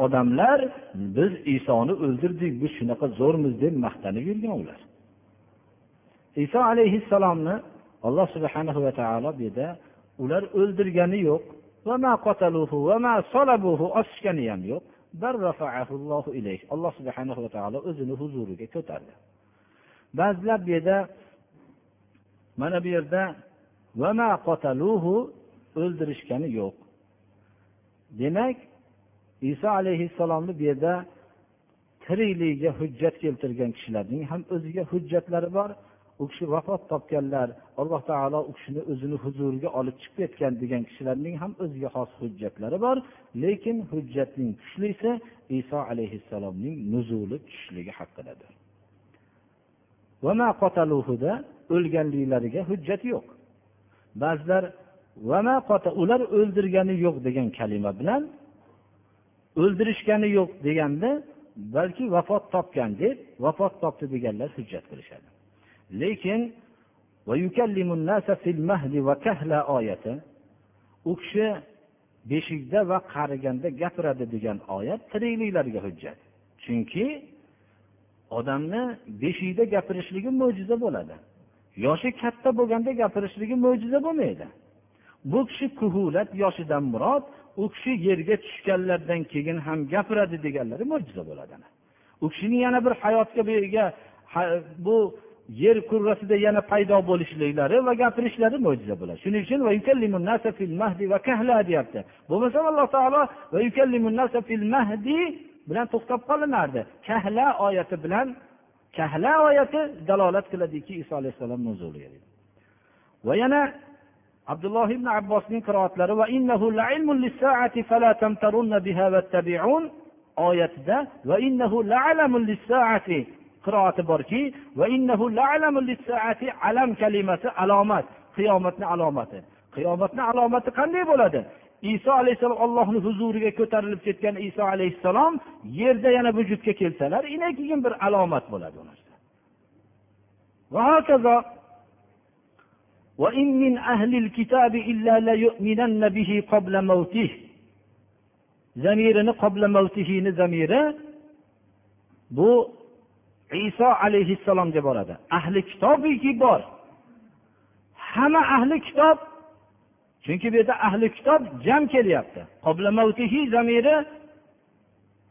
[SPEAKER 1] odamlar biz isoni o'ldirdik biz shunaqa zo'rmiz deb maqtanib yurgan ular. Iso alayhissalomni alloh subhana va taolo bu yerda ular o'ldirgani yo'q. Osishgani ham yo'q. Alloh subhana va taolo o'zini huzuriga ko'tardi. Ba'zilar bu yerda mana bu yerda o'ldirishgani yo'q. Demak iso alayhissalomni bu yerda tirikligiga hujjat keltirgan kishilarning ham o'ziga hujjatlari bor. U kishi vafot topganlar alloh taolo u kishini o'zini huzuriga olib chiqib ketgan degan kishilarning ham o'ziga xos hujjatlari bor. Lekin hujjatning kuchlisi iso alayhissalomning nuzuli tushishligi haqidadir. O'lganliklariga hujjat yo'q. Ba'zilar ular o'ldirgani yo'q degan kalima bilan o'ldirishgani yo'q deganda balki vafot topgan deb vafot topdi deganlar hujjat qilishadi. Lekin oyati u kishi beshikda va qariganda gapiradi degan oyat tirikliklarga hujjat. Chunki odamni beshikda gapirishligi mo'jiza bo'ladi. Yoshi katta bo'lganda gapirishligi mo'jiza bo'lmaydi. Bu kishi kuhulat yoshidan murod u kishi yerga tushganlaridan keyin ham gapiradi deganlari mo'jiza bo'ladi. U kishini yana bir hayotga bu yer kurrasida yana paydo bo'lishliklari va gapirishlari mo'jiza bo'ladi. Shuning uchun deyapti. Bo'lmasam alloh taolo bilan to'xtab qolinardi. Kahla oyati bilan kahla oyati dalolat qiladiki iso alayhissalom nuzuliga va yana abdulloh ibn abbosning qiroatlari oyatida qiroati borki alam kalimasi alomat qiyomatni alomati qiyomatni alomati qanday bo'ladi iso alayhissalom ollohni huzuriga ko'tarilib ketgan iso alayhissalom yerda yana vujudga kelsalar ina keyin bir alomat bo'ladi u narsa va hokazo وإن من أهل الكتاب إلا ليؤمنن به قبل موته zamirini qobla mavtihini zamiri bu iso alayhissalomga boradi. Ahli kitobiki bor. Hamma ahli kitob chunki bu yerda ahli kitob jam kelyapti. Qobla zamiri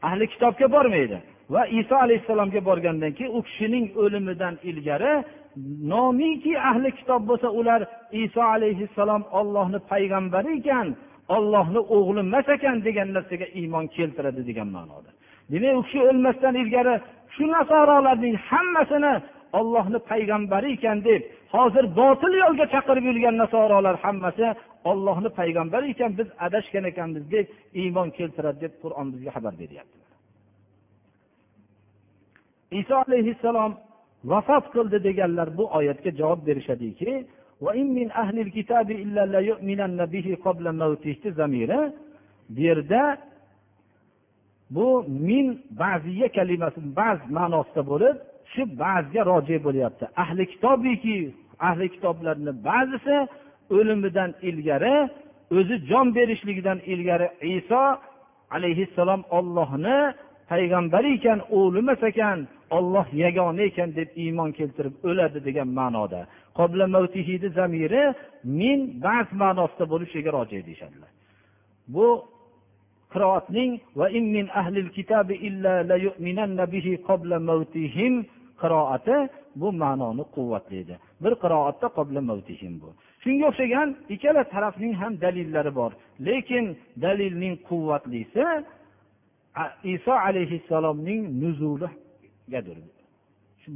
[SPEAKER 1] ahli kitobga bormaydi.
[SPEAKER 2] Va iso alayhissalomga borgandan keyin u kishining o'limidan ilgari nomiki ahli kitob bo'lsa ular iso alayhissalom ollohni payg'ambari ekan ollohni o'g'li emas ekan degan narsaga iymon keltiradi degan ma'noda. Demak u kishi o'lmasdan ilgari shu nasorolarning hammasini ollohni payg'ambari ekan deb hozir botil yo'lga chaqirib yurgan nasorolar hammasi ollohni payg'ambari ekan biz adashgan ekanmiz deb iymon keltiradi deb qur'on bizga xabar beryapti. Iso alayhissalom vafot qildi deganlar bu oyatga javob berishadiki bu yerda bu min ba'ziya kalimasi ba'z ma'nosida bo'lib shu ba'zga roji bo'lyapti. Ahli kitobiki ahli kitoblarni ba'zisi o'limidan ilgari o'zi jon berishligidan ilgari iso alayhissalom ollohni payg'ambari ekan o'limas ekan olloh yagona ekan deb iymon keltirib o'ladi degan ma'noda. Zamiri min ba'z ma'nosida bo'lishiga roji deyishadilar. Bu qiroatning va in min ahlil kitabi illa la yu'minanna bihi qabla mavtihim qiroati bu ma'noni quvvatlaydi bir qiroatda qabla mavtihim bu. Shunga o'xshagan ikkala tarafning ham dalillari bor. Lekin dalilning quvvatlisi iso alayhissalomning nuzuligadir.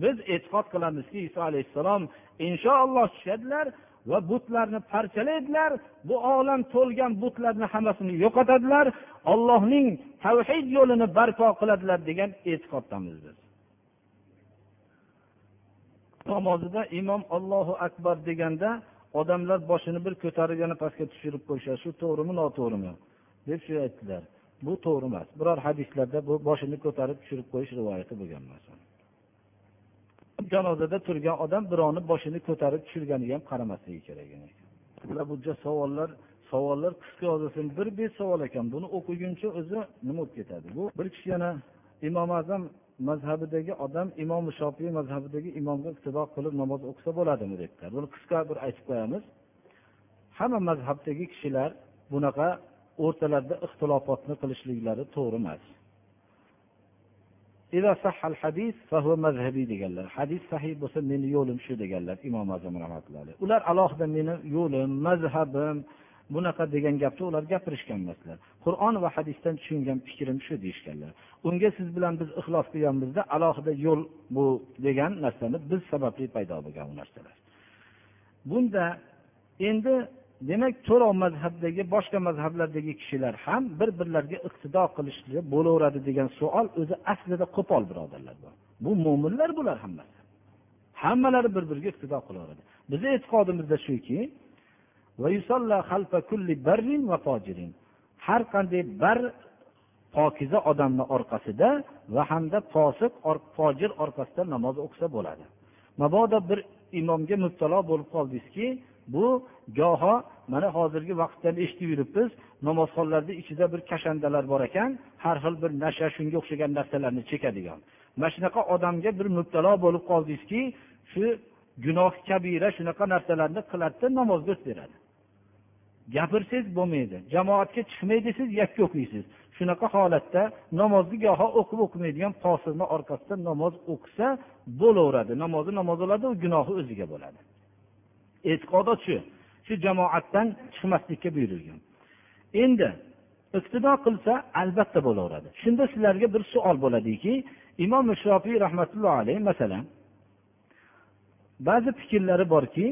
[SPEAKER 2] Biz e'tiqod qilamizki iso alayhissalom inshaalloh tushadilar va butlarni parchalaydilar. Bu olam to'lgan butlarni hammasini yo'qotadilar. Ollohning tavhid yo'lini barpo qiladilar degan e'tiqoddamiz biz. Namozida imom ollohu akbar deganda odamlar boshini bir ko'tarib yana pastga tushirib qo'yishadi shu to'g'rimi noto'g'rimi? deb shu aytdilar. Bu to'g'ri emas. Biror hadislarda bu boshini ko'tarib tushirib qo'yish rivoyati bo'lgan emas janozada turgan odam birovni boshini ko'tarib tushirganiga ham qaramasligi kerak bular bu savollar savollar qisqa yozilsin. Bir besh savol ekan. Buni o'qiguncha o'zi nima bo'lib ketadi? Bu bir kishi yana imom azam mazhabidagi odam imom shofiy mazhabidagi imomga iqtido qilib namoz o'qisa bo'ladimi debdilar buni qisqa bir aytib qo'yamiz. Hamma mazhabdagi kishilar bunaqa o'rtalarida ixtilofotni qilishliklari to'g'ri emas. Deganlar hadis sahiy bo'lsa meni yo'lim shu deganlar imom azam rahmatullohi ular alohida meni yo'lim mazhabim bunaqa degan gapni ular gapirishgan emaslar qur'on va hadisdan tushungan fikrim shu deyishganlar unga siz bilan biz ixlos qilganmizda alohida yo'l bu degan narsani biz sababli paydo bo'lgan bu narsalar bunda endi demak to'rov mazhabdagi boshqa mazhablardagi kishilar ham bir birlariga iqtido qilishli bo'laveradi degan savol o'zi aslida qo'pol birodarlar bu mo'minlar bular hammasi. Hammalari bir biriga iqtido qilaveradi. Bizni e'tiqodimizda shuki har qanday bar pokiza odamni orqasida va hamda fosiq fojir orqasida namoz o'qisa bo'ladi. Mabodo bir imomga mubtalo bo'lib qoldingizki bu goho mana hozirgi vaqtdan eshitib yuribmiz namozxonlarni ichida bir kashandalar bor ekan har xil bir nasha shunga o'xshagan narsalarni chekadigan. Mana shunaqa odamga bir mubtalo bo'lib qoldingizki shu gunoh kabira shunaqa narsalarni qiladida namozga o'tib beradi. Gapirsangiz bo'lmaydi jamoatga chiqmay desangiz yakka o'qiysiz shunaqa holatda namozni goho o'qib o'qimaydigan posilni orqasidan namoz o'qisa bo'laveradi. Namozi namoz bo'ladi u gunohi o'ziga bo'ladi. E'tiqodot shu shu jamoatdan chiqmaslikka buyurilgan. Endi iqtido qilsa albatta bo'laveradi. Shunda sizlarga bir savol bo'ladiki imom shofiy rahmatullohi alayhi masalan ba'zi fikrlari borki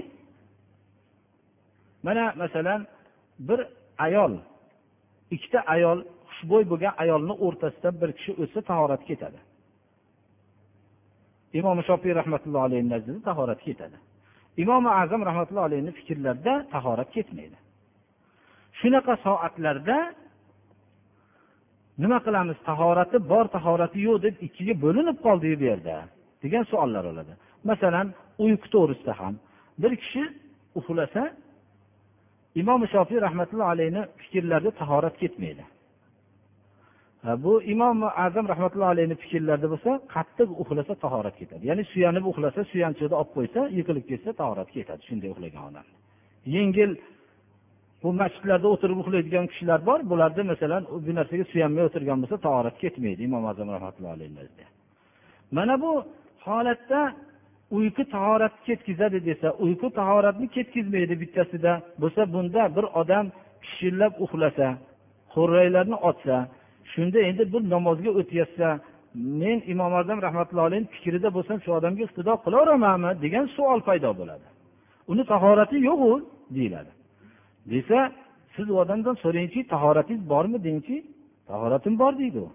[SPEAKER 2] mana masalan bir ayol ikkita ayol xushbo'y bo'lgan ayolni o'rtasidan bir kishi o'tsa tahorat ketadi. Imom shofiy rahmatullohi alayhi nazdida tahorat ketadi. Imom azam rahmatullohi alayhini fikrlarida tahorat ketmaydi. Shunaqa soatlarda nima qilamiz? Tahorati bor tahorati yo'q deb ikkiga bo'linib qoldi bu yerda degan savollar oladi. Masalan uyqu to'g'risida ham bir kishi uxlasa imom shofiy rahmatullohi alayhini fikrlarida tahorat ketmaydi. Bu imom azam rahmatullohi alayhini fikrlarida bo'lsa qattiq uxlasa tahorat ketadi. Ya'ni suyanib uxlasa suyanchiqni olib qo'ysa yiqilib ketsa tahorat ketadi. Shunday uxlagan odam. Yengil bu masjidlarda o'tirib uxlaydigan kishilar bor. Bularda masalan bu narsaga suyanmay o'tirgan bo'lsa tahorat ketmaydi imom azam rahmatullohi alayhi mana bu holatda uyqu tahoratni ketkazadi desa uyqu tahoratni ketkazmaydi bittasida. Bo'lsa bunda bir odam pishillab uxlasa xo'rraylarni otsa shunda endi bir namozga o'tyapsa men imom azam rahmatullohi alayhi fikrida bo'lsam shu odamga iqtido qilaveramanmi degan savol paydo bo'ladi. Uni tahorati yo'qu deyiladi. Desa siz u odamdan so'rangchi tahoratingiz bormi dengchi tahoratim bor deydi u.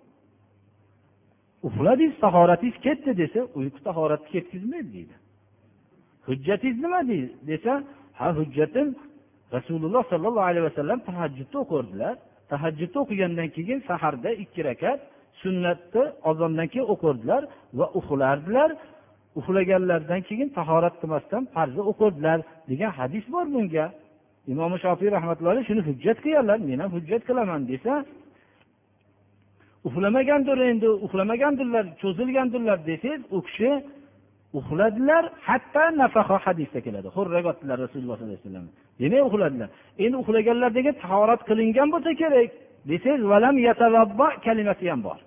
[SPEAKER 2] Uxladingiz tahoratingiz ketdi desa uyqu tahoratni ketkazmaydi deydi. Hujjatingiz nima desa ha hujjatim rasululloh sollallohu alayhi vasallam tahajjudda o'qirdilar tahajjudni o'qigandan keyin saharda ikki rakat sunnatni ozondan keyin o'qirdilar va uxlardilar. Uxlaganlaridan keyin tahorat qilmasdan farzni o'qirdilar degan hadis bor bunga. Imom shofiy rahmatullohi shuni hujjat qilganlar men ham hujjat qilaman desa uxlamagandir endi uxlamagandirlar cho'zilgandirlar desangiz u kishi uxladilar hatto nafaho hadisda keladi. Xurrak otdilar rasululloh sollallohu alayhi vasallam. Demak uxladilar. Endi uxlaganlar degan tahorat qilingan bo'lsa kerak. Desangiz valam kalimasi ham bor.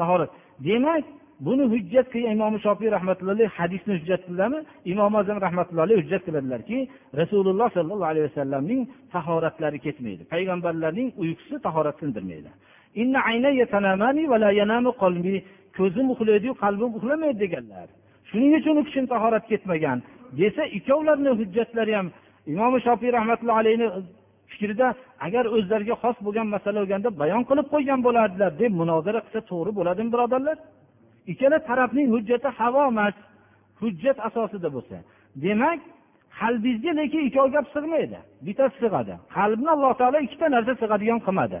[SPEAKER 2] Tahorat. Demak buni hujjat qilgan imom shofiy rahmatulloh hadisni hujjat qildilarmi? Imom azam rahmatulloh hujjat qiladilarki rasululloh sollallohu alayhi vasallamning tahoratlari ketmaydi. Payg'ambarlarning uyqusi tahorat sindirmaydi. Ko'zim uxlaydiyu qalbim uxlamaydi deganlar. Shuning uchun u kishini tahorat ketmagan. Desa ikkovlarini hujjatlari ham imom shofiy rahmatullohi alayhi fikrida agar o'zlariga xos bo'lgan masala bo'lganda bayon qilib qo'ygan bo'lardilar deb munozara qilsa to'g'ri bo'ladimi birodarlar? Ikkala tarafning hujjati havo emas hujjat asosida bo'lsa. Demak qalbingizga lekin ikkov gap sig'maydi? Bittasi sig'adi. Qalbni alloh taolo ikkita narsa sig'adigan qilmadi.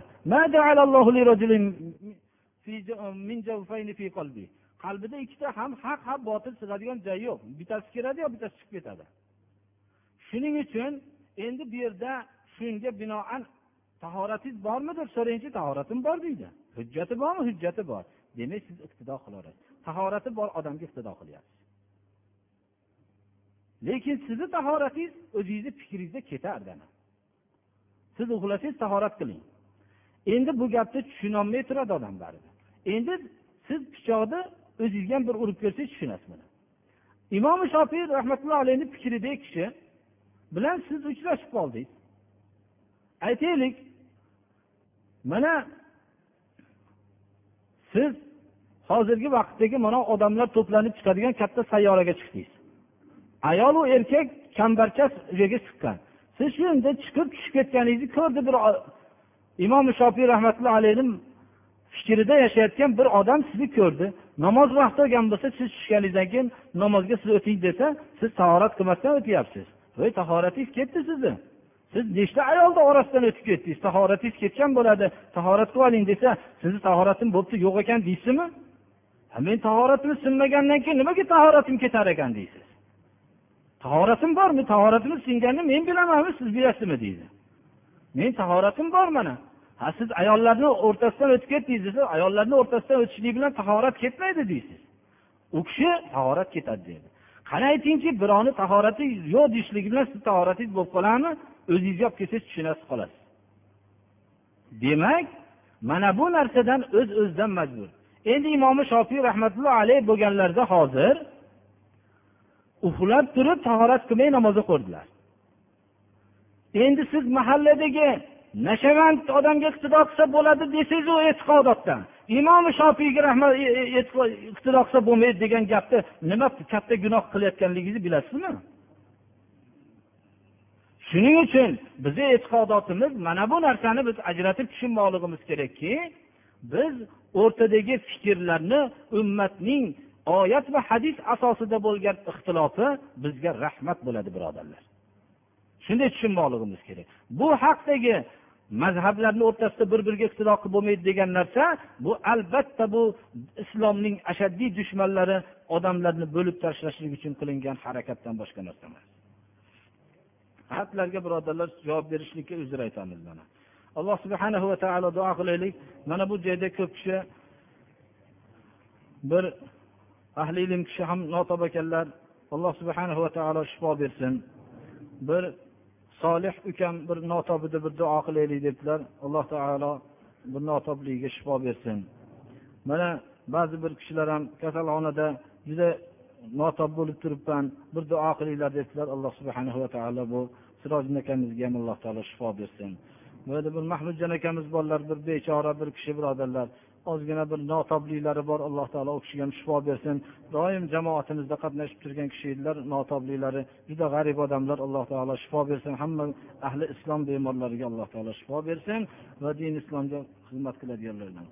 [SPEAKER 2] Qalbida ikkita ham haq ham botil sig'adigan joyi yo'q. Bittasi kiradi yo bittasi chiqib ketadi? Shuning uchun endi bu yerda shunga binoan tahoratingiz bormi deb so'rangchi tahoratim bor deydi. Hujjati bormi? Hujjati bor. Demak siz iqtido qilaverasiz. Tahorati bor odamga iqtido qilyapsiz. Lekin sizni tahoratingiz o'zingizni fikringizda ketardi siz uxlasangiz tahorat qiling. Endi bu gapni tushunolmay turadi odam baribir. Endi siz pichoqni o'zingizga ham bir urib ko'rsangiz tushunasiz buni imom shofiy rahmatullohi alayhi fikridagi kishi bilan siz uchrashib qoldingiz. Aytaylik mana siz hozirgi vaqtdagi mana odamlar to'planib chiqadigan katta sayyoraga chiqdingiz. Ayolu erkak kambarchas joyga chiqqan. Siz shunda yerda chiqib tushib ketganingizni ko'rdi bir imom shofiy rahmatullohi alayhi fikrida yashayotgan bir odam sizni ko'rdi. Namoz vaqti bo'lgan bo'lsa siz tushganingizdan keyin namozga siz o'ting desa siz tahorat qilmasdan o'tyapsiz. Voy tahoratingiz ketdi sizni. Siz nechta ayolni orasidan o'tib ketdingiz? Tahoratingiz ketgan bo'ladi. Tahorat qilib oling desa sizni tahoratim bo'libdi yo'q ekan deysizmi? Men tahoratim sinmagandan keyin nimaga tahoratim ketar ekan deysiz? Tahoratim bormi? Tahoratimiz singanini men bilamanmi siz bilasizmi deydi. Men tahoratim bor mana. Ha siz ayollarni o'rtasidan o'tib ketdingiz desa ayollarni o'rtasidan o'tishlik bilan tahorat ketmaydi deysiz. U kishi tahorat ketadi deydi qani aytingchi birovni tahorati yo'q deyishligi bilan sizni tahoratingiz bo'lib qoladimi? O'zingizga olib kelsangiz tushunasiz qolasiz. Demak mana bu narsadan o'z öz o'zidan majbur. Endi imomi shofiy rahmatullohi alayhi bo'lganlarida hozir uxlab turib tahorat qilmay namoz o'qirdilar. Endi siz mahalladagi nashavand odamga iqtido qilsa bo'ladi desangiz u e'tiqodotdan. Imom shofiyga rahmat e, e, iqtido qilsa bo'lmaydi degan gapni nima katta gunoh qilayotganligingizni bilasizmi? Shuning uchun bizni e'tiqodotimiz mana bu narsani biz ajratib tushunmoqligimiz kerakki biz o'rtadagi fikrlarni ummatning oyat va hadis asosida bo'lgan ixtilofi bizga rahmat bo'ladi birodarlar. Shunday tushunmoqligimiz kerak. Bu haqdagi mazhablarni o'rtasida bir biriga iqtido qilib bo'lmaydi degan narsa bu albatta bu islomning ashaddiy dushmanlari odamlarni bo'lib tashlashlik uchun qilingan harakatdan boshqa narsa emas. Xatlarga birodarlar javob berishlikka uzr aytamiz mana. Alloh subhana va taolo duo qilaylik. Mana bu joyda ko'p kishi bir ahli ilm kishi ham notob ekanlar. Alloh subhana va taolo shifo bersin. Bir
[SPEAKER 3] solih ukam bir notobida bir duo qilaylik debdilar. Alloh taolo bu notobligiga shifo bersin. Mana ba'zi bir kishilar ham kasalxonada juda notob bo'lib turibman bir duo qilinglar debdilar. Alloh subhanahu va taolo bu sirojin akamizga ham alloh taolo shifo bersin. Bu yerda bir mahmudjon akamiz borlar bir bechora bir kishi birodarlar. Ozgina bir notobliklari bor. Alloh taolo u kishiga ham shifo bersin. Doim jamoatimizda qatnashib turgan kishi edilar notobliklari juda g'arib odamlar alloh taolo shifo bersin. Hamma ahli islom bemorlariga alloh taolo shifo bersin va din islomga xizmat qiladiganlardan.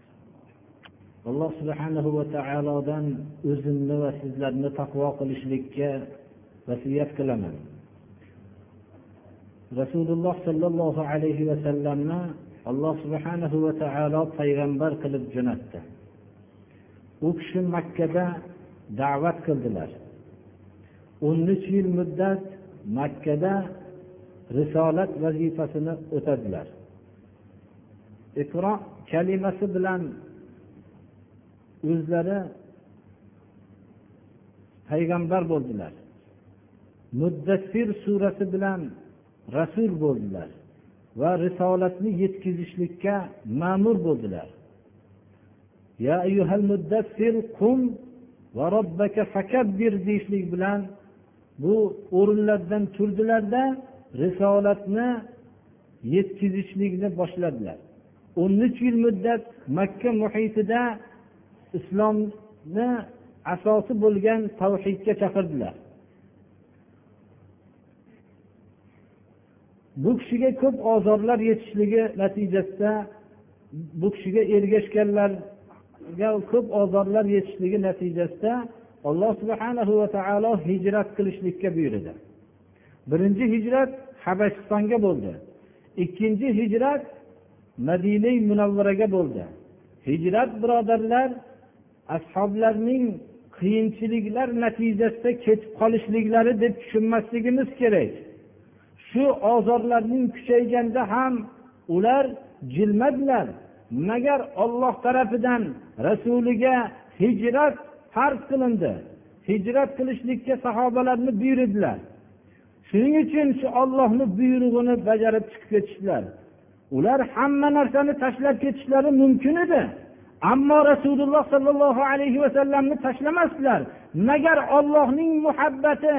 [SPEAKER 1] Alloh subhanahu va taolodan o'zimni va sizlarni taqvo qilishlikka vasiyat qilaman. Rasululloh sollallohu alayhi vasallamni alloh subhanahu va taolo payg'ambar qilib jo'natdi. U kishi makkada da'vat qildilar. O'n uch yil muddat makkada risolat vazifasini o'tadilar. Iqro kalimasi bilan o'zlari payg'ambar bo'ldilar. Muddassir surasi bilan rasul bo'ldilar. Va risolatni yetkazishlikka ma'mur bo'ldilar. Ya ayyuhal muddassir qum va robbaka fakabbir deyishlik bilan bu o'rinlardan turdilarda risolatni yetkazishlikni boshladilar. O'n uch yil muddat makka muhitida islomni asosi bo'lgan tavhidga chaqirdilar. Bu kishiga ko'p ozorlar yetishligi natijasida bu kishiga ergashganlarga ko'p ozorlar yetishligi natijasida alloh subhana va taolo hijrat qilishlikka buyurdi. Birinchi hijrat habashistonga bo'ldi. Ikkinchi hijrat madina munavvaraga bo'ldi. Hijrat birodarlar ashoblarning qiyinchiliklar natijasida ketib qolishliklari deb tushunmasligimiz kerak. Shu ozorlarning kuchayganda ham ular jilmadilar. Magar olloh tarafidan rasuliga hijrat farz qilindi hijrat qilishlikka sahobalarni buyurdilar. Shuning uchun shu ollohni buyrug'ini bajarib chiqib ketishdilar. Ular hamma narsani tashlab ketishlari mumkin edi ammo rasululloh sollallohu alayhi vasallamni tashlamasdilar. Magar ollohning muhabbati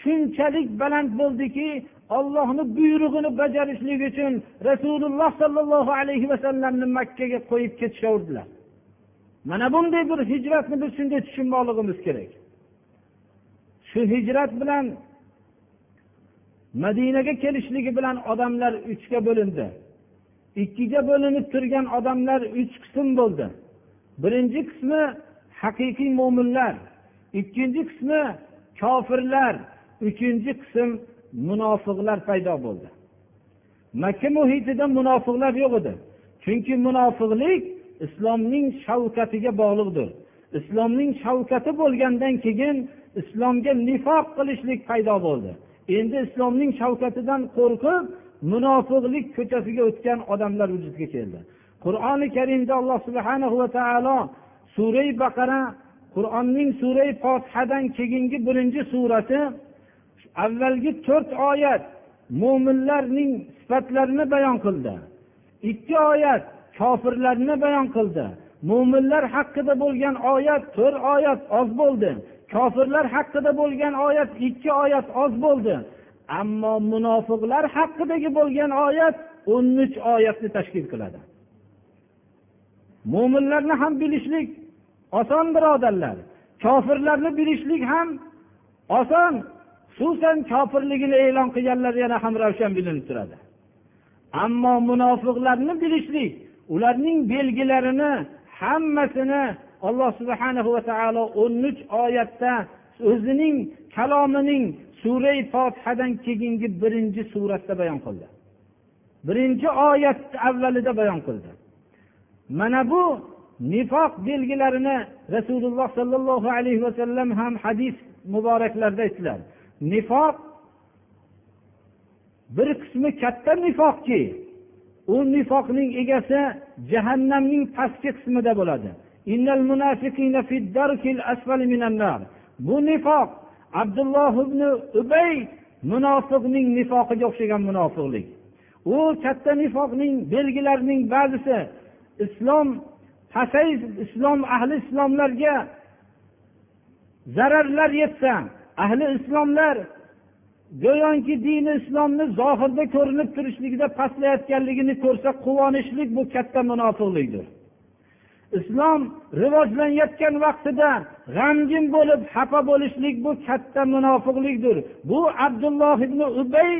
[SPEAKER 1] shunchalik baland bo'ldiki ollohni buyrug'ini bajarishlik uchun rasululloh sollallohu alayhi vasallamni makkaga qo'yib ketishaverdilar. Mana bunday bir hijratni biz shunday tushunmoqligimiz kerak. Shu hijrat bilan madinaga kelishligi bilan odamlar uchga bo'lindi. Ikkiga bo'linib turgan odamlar uch qism bo'ldi. Birinchi qismi haqiqiy mo'minlar ikkinchi qismi kofirlar uchinchi qism munofiqlar paydo bo'ldi. Makka muhitida munofiqlar yo'q edi. Chunki munofiqlik islomning shavkatiga bog'liqdir. Islomning shavkati bo'lgandan keyin islomga nifoq qilishlik paydo bo'ldi. Endi islomning shavkatidan qo'rqib munofiqlik ko'chasiga o'tgan odamlar vujudga keldi. Qur'oni karimda alloh subhana va taolo surai baqara qur'onning surai fotihadan keyingi birinchi surati avvalgi to'rt oyat mo'minlarning sifatlarini bayon qildi. Ikki oyat kofirlarni bayon qildi. Mo'minlar haqida bo'lgan oyat to'rt oyat oz bo'ldi. Kofirlar haqida bo'lgan oyat ikki oyat oz bo'ldi. Ammo munofiqlar haqidagi bo'lgan oyat o'n uch oyatni tashkil qiladi. Mo'minlarni ham bilishlik oson birodarlar. Kofirlarni bilishlik ham oson. Xususan kofirligini e'lon qilganlar yana ham ravshan bilinib turadi. Ammo munofiqlarni bilishlik ularning belgilarini hammasini alloh subhana va taolo o'n uch oyatda o'zining kalomining surai fotihadan keyingi birinchi suratda bayon qildi. Birinchi oyat avvalida bayon qildi. Mana bu nifoq belgilarini rasululloh sollallohu alayhi vasallam ham hadis muboraklarda aytdilar. Nifoq bir qismi katta nifoqki u nifoqning egasi jahannamning pastki qismida bo'ladi. Bu nifoq abdulloh ibn ubay
[SPEAKER 3] munofiqning nifoqiga o'xshagan munofiqlik. U katta nifoqning belgilarining ba'zisi islom pasayib islom ahli islomlarga zararlar yetsa ahli islomlar go'yoki dini islomni zohirda ko'rinib turishligida pastlayotganligini ko'rsa quvonishlik bu katta munofiqlikdir. Islom rivojlanayotgan vaqtida g'amgin bo'lib xafa bo'lishlik bu katta munofiqlikdir. Bu abdulloh ibn ubay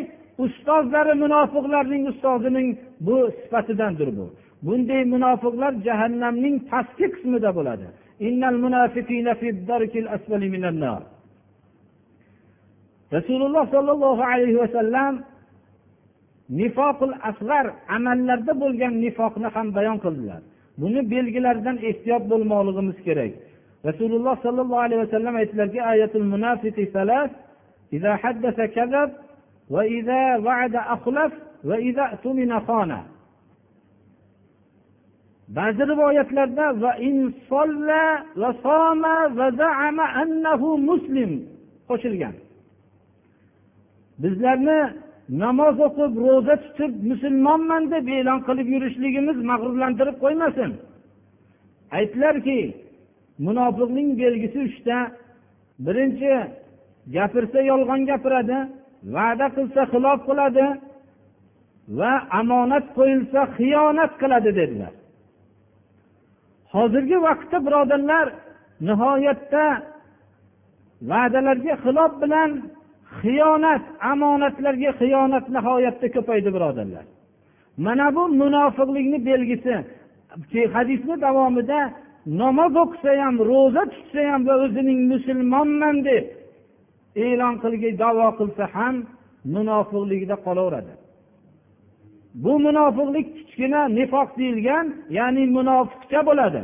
[SPEAKER 3] ustozlari munofiqlarning ustozining bu sifatidandir bu. Bunday munofiqlar jahannamning pastki qismida bo'ladi. rasululloh sollallohu alayhi vasallam nifoqul asg'ar amallarda bo'lgan nifoqni ham bayon qildilar buni belgilaridan ehtiyot bo'lmoqligimiz kerak rasululloh sollallohu alayhi vasallam aytdilarki ayatul munafiqi salas إذا حدث كذب وإذا وعد أخلف وإذا اؤتمن خان ba'zi rivoyatlarda va va soma va zaama annahu muslim qo'shilgan Bizlarni namoz o'qib ro'za tutib musulmonman deb e'lon qilib yurishligimiz mag'rurlantirib qo'ymasin. Aytdilarki munofiqning belgisi uchta. Birinchi gapirsa yolg'on gapiradi va'da qilsa xilof qiladi va omonat qo'yilsa xiyonat qiladi dedilar. Hozirgi vaqtda birodarlar nihoyatda va'dalarga xilof bilan xiyonat omonatlarga xiyonat nihoyatda ko'paydi birodarlar. Mana bu munofiqlikni belgisi. Hadisni davomida namoz o'qisa ham ro'za tutsa ham va o'zining musulmonman deb e'lon qilgan davo qilsa ham munofiqligida qolaveradi. Bu munofiqlik kichkina nifoq deyilgan ya'ni munofiqcha bo'ladi.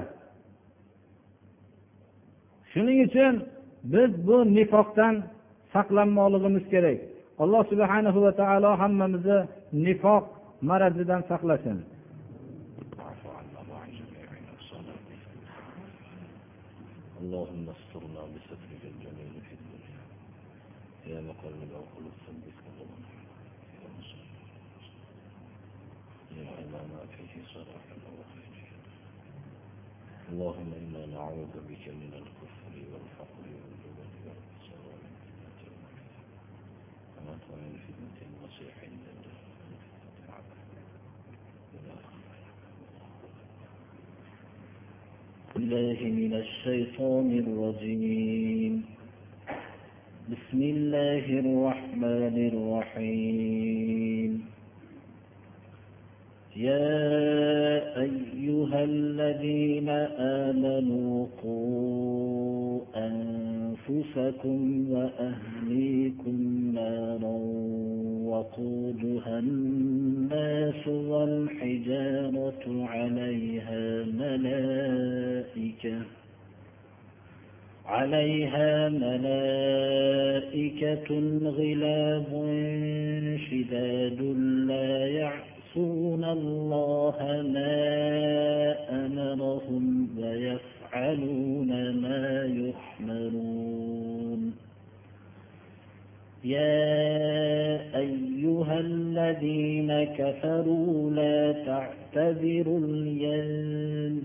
[SPEAKER 3] Shuning uchun biz bu nifoqdan saqlanmoqligimiz kerak alloh subhanahu va taolo hammamizni nifoq marazidan saqlasin
[SPEAKER 1] اللهم استرنا بسترك الجميل في الدنيا يا مقلب القلوب ثبت قلوبنا يا على فيه صلاح وخير اللهم انا نعوذ بك من الكفر والفقر والجبن الله من الشيطان الرجيم. بسم الله الرحمن الرحيم. يا أيها الذين آمنوا قوا أنفسكم وأهليكم نارا وقودها الناس والحجارة عليها ملائكة عليها ملائكة غلاب شداد لا يعصون الله ما أمرهم ويفعلون ما يحمرون يا أيها الذين كفروا لا تعتذروا اليوم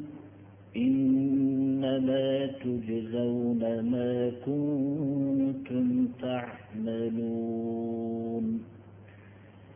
[SPEAKER 1] إنما تجزون ما كنتم تعملون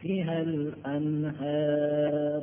[SPEAKER 1] تحتها الأنهار.